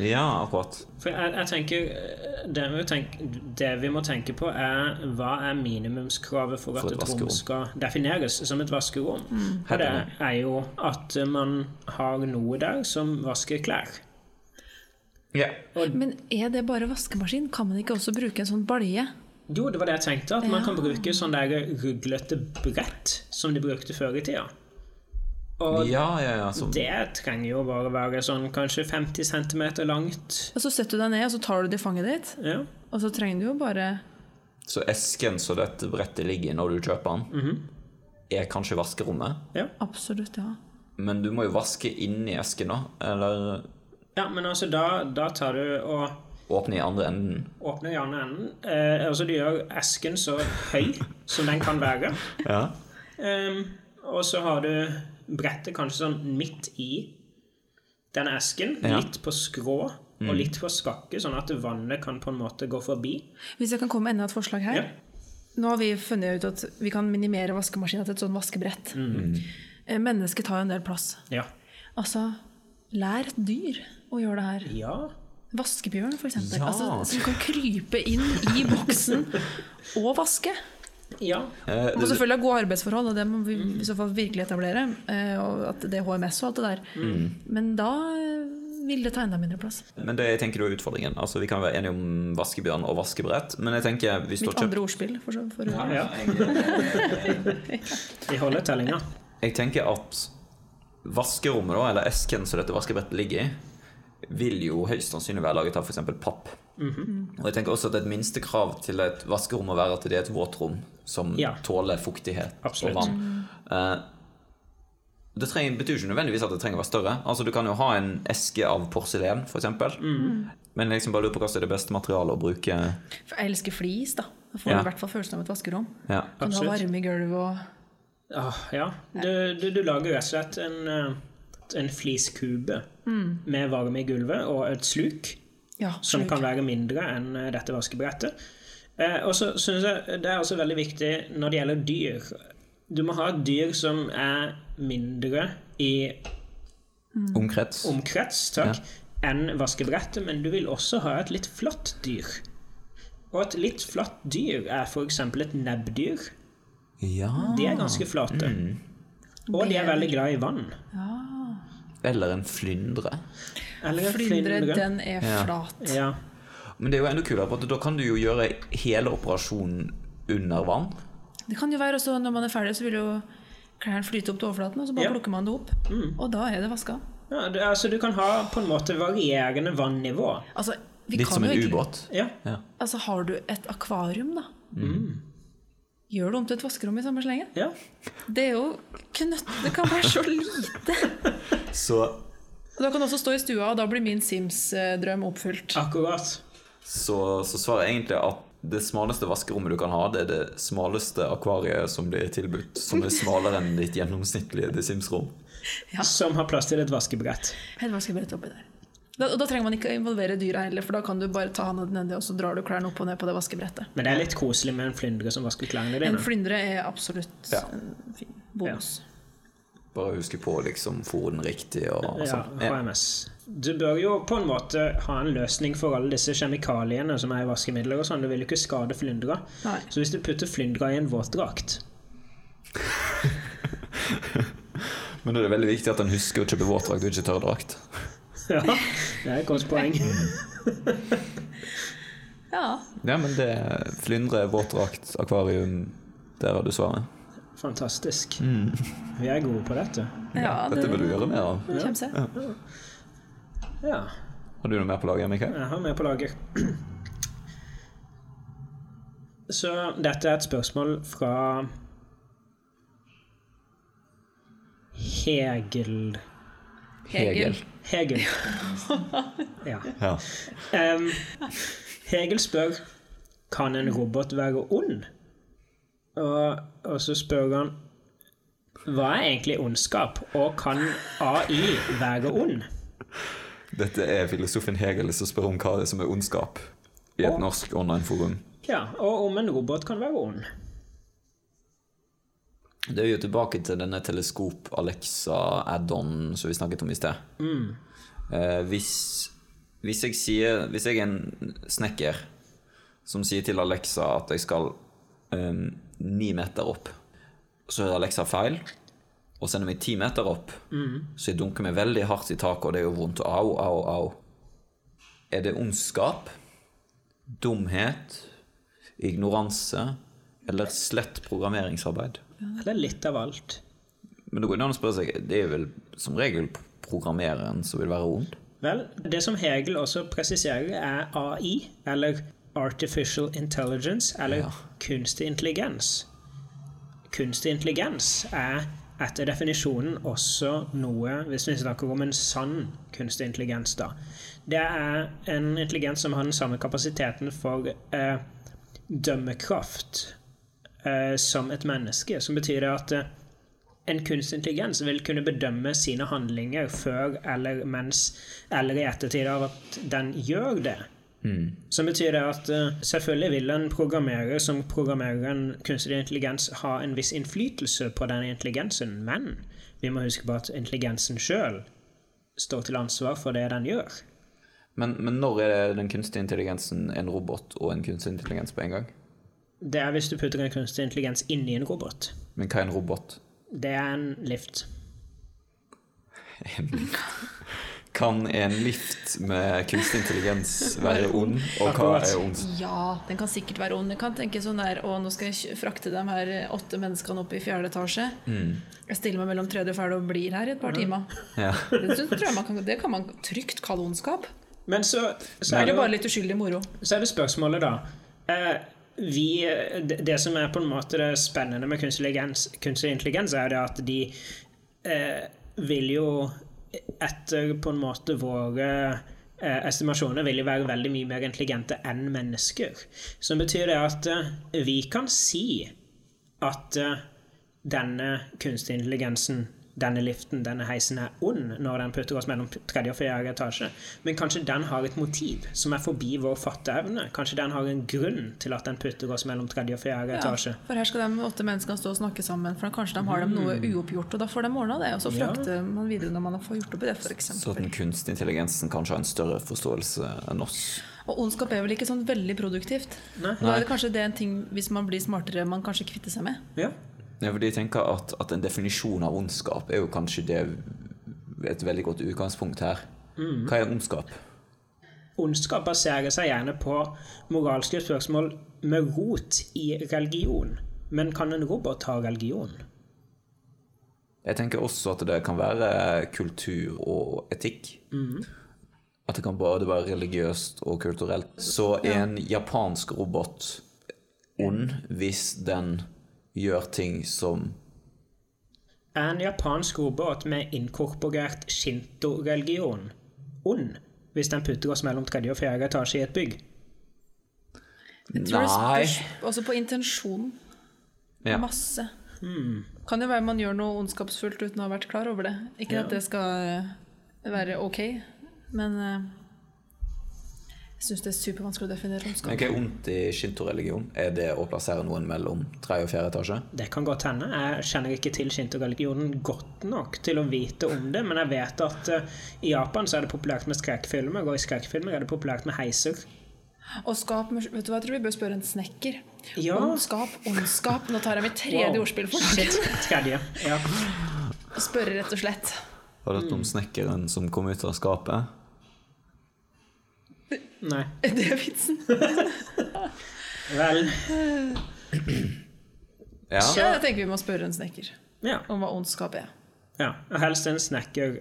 ja, akkurat. For jeg, jeg tenker eh, det vi, tenk, det vi må tenke på, er hva er minimumskravet for at For et et rom skal defineres som et vaskerom? Og det er jo at man har noe der som vasker klær. Yeah. Men er det bare vaskemaskin? Kan man ikke også bruke en sånn balje? Jo, det var det jeg tenkte, at man kan bruke sånn der ruglete brett som de brukte før i tida. Og Ja, ja, ja. Som, det trenger jo bare være sånn kanskje 50 cm langt. Og så setter du deg ned og så tar du det i fanget ditt. Ja. Og så trenger du jo bare så esken som dette brettet ligger i når du kjøper den, er kanskje vaskerommet. ja. Absolutt, ja. Men du må jo vaske inni esken, da. Eller Ja, men altså da, da tar du og åpne i andre enden. Åpne i andre enden. Eh, altså du gjør esken så høy som den kan være. Ja. Um, og så har du brettet kanskje sånn midt i den esken. Ja. Litt på skrå og litt på skakke, sånn at vannet kan på en måte gå forbi. Hvis jeg kan komme med enda et forslag her. Ja. Nå har vi funnet ut at vi kan minimere vaskemaskinen til et sånn vaskebrett. Mm. Mennesket tar jo en del plass. Ja. Altså, lær et dyr å gjøre det her. ja. Vaskebjørn, eksempel. Ja. Altså, som kan krype inn i boksen og vaske. Ja. Eh, må selvfølgelig ha gode arbeidsforhold, og det må vi i så fall virkelig etablere. eh, Og at det er HMS og alt det der. Men da vil det ta enda mindre plass. Men det jeg tenker du er utfordringen. Altså, Vi kan være enige om vaskebjørn og vaskebrett, men jeg tenker hvis du Mitt har andre ordspill. For, så- vidt. ja, ja. Vi holder tellinga. Jeg tenker at vaskerommet, da, eller esken som dette vaskebrettet ligger i, vil jo høyst sannsynlig være laget av f.eks. papp. Og jeg tenker også at et minstekrav til et vaskerom må være at det er et våtrom som Ja. tåler fuktighet Absolutt. og vann. Uh, det trenger, betyr ikke nødvendigvis at det trenger å være større. Altså Du kan jo ha en eske av porselen, f.eks. Mm. Men liksom bare lurer på hva som er det beste materialet å bruke. For jeg elsker flis, da. Da får Ja. du i hvert fall følelsen av et vaskerom. Ja. Kan du ha varme i gulvet og Ah, ja. Du, du, du lager rett og slett en, eh, en fliskube med varme i gulvet og et sluk. Ja, som kan være mindre enn eh, dette vaskebrettet. Eh, og så synes jeg det er også veldig viktig når det gjelder dyr, Du må ha et dyr som er mindre i Omkrets. omkrets takk, enn vaskebrettet, men du vil også ha et litt flatt dyr. Og et litt flatt dyr er f.eks. et nebbdyr. Ja. De er ganske flate. Og de er veldig glad i vann. Eller en flyndre. Eller en Flyndre, flyndre. den er Ja. flat. Ja. Men det er jo enda kulere, for da kan du jo gjøre hele operasjonen under vann. Det kan jo være også når man er ferdig, så vil jo klærne flyte opp til overflaten, og så bare Ja. plukker man det opp. Og da er det vaska. ja det, altså, du kan ha på en måte varierende vannivå. Altså, vi Litt kan som jo en ubåt. Ja. Altså, har du et akvarium, da? Mm. Gjør det om til et vaskerom i samme slengen? ja. Det er jo knøtt... Det kan være så lite! Så, da kan du også stå i stua, og da blir min Sims-drøm oppfylt. Akkurat. så, så svaret er egentlig at det smaleste vaskerommet du kan ha, det er det smaleste akvariet som blir tilbudt. Som er smalere enn ditt gjennomsnittlige The Sims-rom. Som har plass til et vaskebrett. Et vaskebrett oppi der. Da, og da trenger man ikke involvere dyra heller, for da kan du bare ta hånda nedi, og så drar du klærne opp og ned på det vaskebrettet. Men det er litt koselig med en flyndre som vasker klærne En flyndre er absolutt Ja. en fin bonus. Bare huske på å liksom fôre den riktig og og sånn. Ja. HMS. Du bør jo på en måte ha en løsning for alle disse kjemikaliene som er i vaskemidler og sånn. Du vil jo ikke skade flyndra. Nei. Så hvis du putter flyndra i en våtdrakt Men da er det veldig viktig at en husker å kjøpe våtdrakt og ikke tørrdrakt. Ja, det er et godt poeng. Ja. Ja, men det flyndre, våtdrakt, akvarium Der har du svaret. Fantastisk. Vi er gode på dette. ja Dette bør du gjøre mer av. Ja. Ja, Har du noe mer på laget, Mikael? jeg har mer på laget. Så dette er et spørsmål fra Hegel Hegel. Hegel. Ja. Ja. Um, Hegel spør kan en robot være ond. Og, og så spør han hva er egentlig ondskap, og kan AI være ond? Dette er filosofen Hegel som spør om hva det er som er ondskap i et og, norsk online-forum. Ja, og om en robot kan være ond. Det er jo tilbake til denne teleskop-Alexa-add-on som vi snakket om i sted. Eh, hvis, hvis jeg sier Hvis jeg er en snekker som sier til Alexa at jeg skal eh, ni meter opp, så er Alexa feil og sender meg ti meter opp, så jeg dunker meg veldig hardt i taket, og det gjør vondt. Au, au, au. Er det ondskap? Dumhet? Ignoranse? Eller slett programmeringsarbeid? Eller litt av alt. Men det går an å spørre seg Det er vel som regel programmereren som vil være ond? Vel, det som Hegel også presiserer, er AI, eller Artificial Intelligence, eller Ja. kunstig intelligens. Kunstig intelligens er etter definisjonen også noe, hvis vi snakker om en sann kunstig intelligens, da. Det er en intelligens som har den samme kapasiteten for eh, dømmekraft eh, som et menneske. Som betyr at eh, en kunstig intelligens vil kunne bedømme sine handlinger før eller mens eller i ettertid av at den gjør det. Som betyr det at eh, selvfølgelig vil en programmerer som programmerer en kunstig intelligens ha en viss innflytelse på den intelligensen, men vi må huske på at intelligensen sjøl står til ansvar for det den gjør. Men, men når er den kunstige intelligensen en robot og en kunstig intelligens på en gang? Det er hvis du putter en kunstig intelligens inni en robot. Men hva er en robot? Det er en lift. Kan en lift med kunstig intelligens være ond, og hva er ond? Ja, den kan sikkert være ond. Jeg kan tenke sånn der Å, nå skal jeg frakte de her åtte menneskene opp i fjerde etasje. Jeg stiller meg mellom tredje og fjerde og blir her i et par timer. Ja. Det, tror jeg man kan, det kan man trygt kalle ondskap. Men så, så, er det, bare litt uskyldig moro. så er det spørsmålet, da. Eh, vi, det, som er på en måte det spennende med kunstig intelligens, kunstig intelligens er at de eh, vil jo etter på en måte våre eh, estimasjoner vil jo være veldig mye mer intelligente enn mennesker. Som betyr det at eh, vi kan si at eh, denne kunstig intelligensen denne liften, denne heisen, er ond når den putter oss mellom tredje og fjerde etasje. Men kanskje den har et motiv som er forbi vår fatteevne. Kanskje den har en grunn til at den putter oss mellom tredje og fjerde Ja, etasje. for her skal de åtte menneskene stå og snakke sammen, for kanskje de har dem noe uoppgjort, og da får de ordna det, og så Ja. frakter man videre når man får gjort opp i det, f.eks. Så den kunstige intelligensen kanskje har en større forståelse enn oss. Og ondskap er vel ikke sånn veldig produktivt. Nei. Da er det kanskje det en ting, hvis man blir smartere, man kanskje kvitter seg med. Ja. Ja, fordi jeg tenker at, at en definisjon av ondskap er jo kanskje det et veldig godt utgangspunkt her. Hva er ondskap? Ondskap baserer seg gjerne på moralske spørsmål med rot i religion. Men kan en robot ha religion? Jeg tenker også at det kan være kultur og etikk. At det kan både være religiøst og kulturelt. Så er en japansk robot ond hvis den gjør ting som Er en japansk robot med inkorporert shinto-religion ond hvis den putter oss mellom tredje og fjerde etasje i et bygg? Jeg tror det Nei. spørs også på intensjonen. Ja. Masse. Kan jo være man gjør noe ondskapsfullt uten å ha vært klar over det. Ikke at det skal være ok, men eh, jeg syns det er supervanskelig å definere Men hva er ondt i shinto-religion? Er det å plassere noen mellom tredje og fjerde etasje? Det kan godt hende. Jeg kjenner ikke til shinto-religionen godt nok til å vite om det, men jeg vet at uh, i Japan så er det populært med skrekkfilmer, og i skrekkfilmer er det populært med heiser. Og skap med- Vet du hva, jeg tror vi bør spørre en snekker. Ja. Ondskap, ondskap. Nå tar jeg mitt tredje Wow. ordspill for Shit. dagen. Tredje. Ja. Spørre rett og slett. Har du hørt om snekkeren som kom ut av skapet? Nei. Er det vitsen? Vel Ja. Så jeg tenker vi må spørre en snekker Ja. om hva ondskap er. ja. Og helst en snekker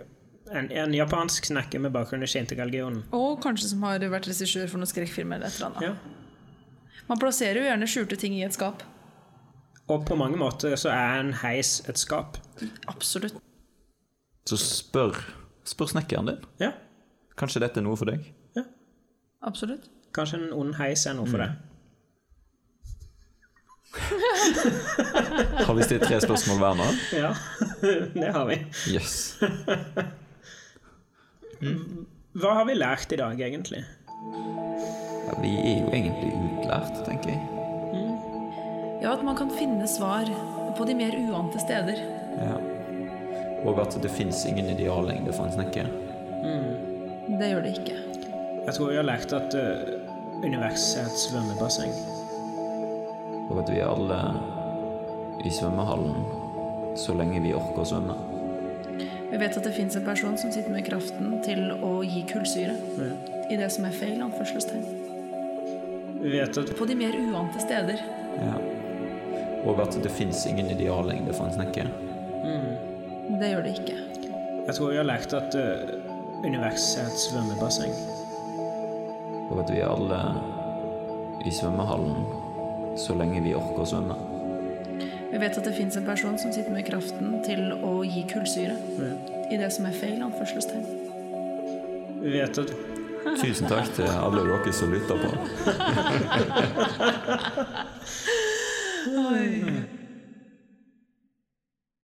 en, en japansk snekker med bakgrunn i shinto-religionen. Og kanskje som har vært regissør for noen skrekkfilmer eller et eller annet. Ja. Man plasserer jo gjerne skjulte ting i et skap. Og på mange måter så er en heis et skap. Absolutt. Så spør, spør snekkeren din. Ja. Kanskje dette er noe for deg? Absolutt. Kanskje en ond heis er noe for deg. Har vi stilt tre spørsmål hver nå? Ja, det har vi. Yes. Hva har vi lært i dag, egentlig? Ja, vi er jo egentlig utlært, tenker jeg. Ja, at man kan finne svar på de mer uante steder. Ja. Og at det fins ingen ideallengde for en snekker. Det gjør det ikke. Jeg tror vi har lært at uh, universet er et svømmebasseng. Og at vi er alle i svømmehallen så lenge vi orker å svømme. Vi vet at det fins en person som sitter med kraften til å gi kullsyre i det som er feil anførselstegn. Vi vet at På de mer uante steder. Ja. Og at det fins ingen ideallengde for en snekker. Det gjør det ikke. Jeg tror vi har lært at uh, universet er et svømmebasseng. Og at vi er alle i svømmehallen så lenge vi orker å svømme. Vi vet at det fins en person som sitter med kraften til å gi kullsyre i det som er feil anførselstegn. Vi vet det. Tusen takk til alle dere som lytter på. Oi.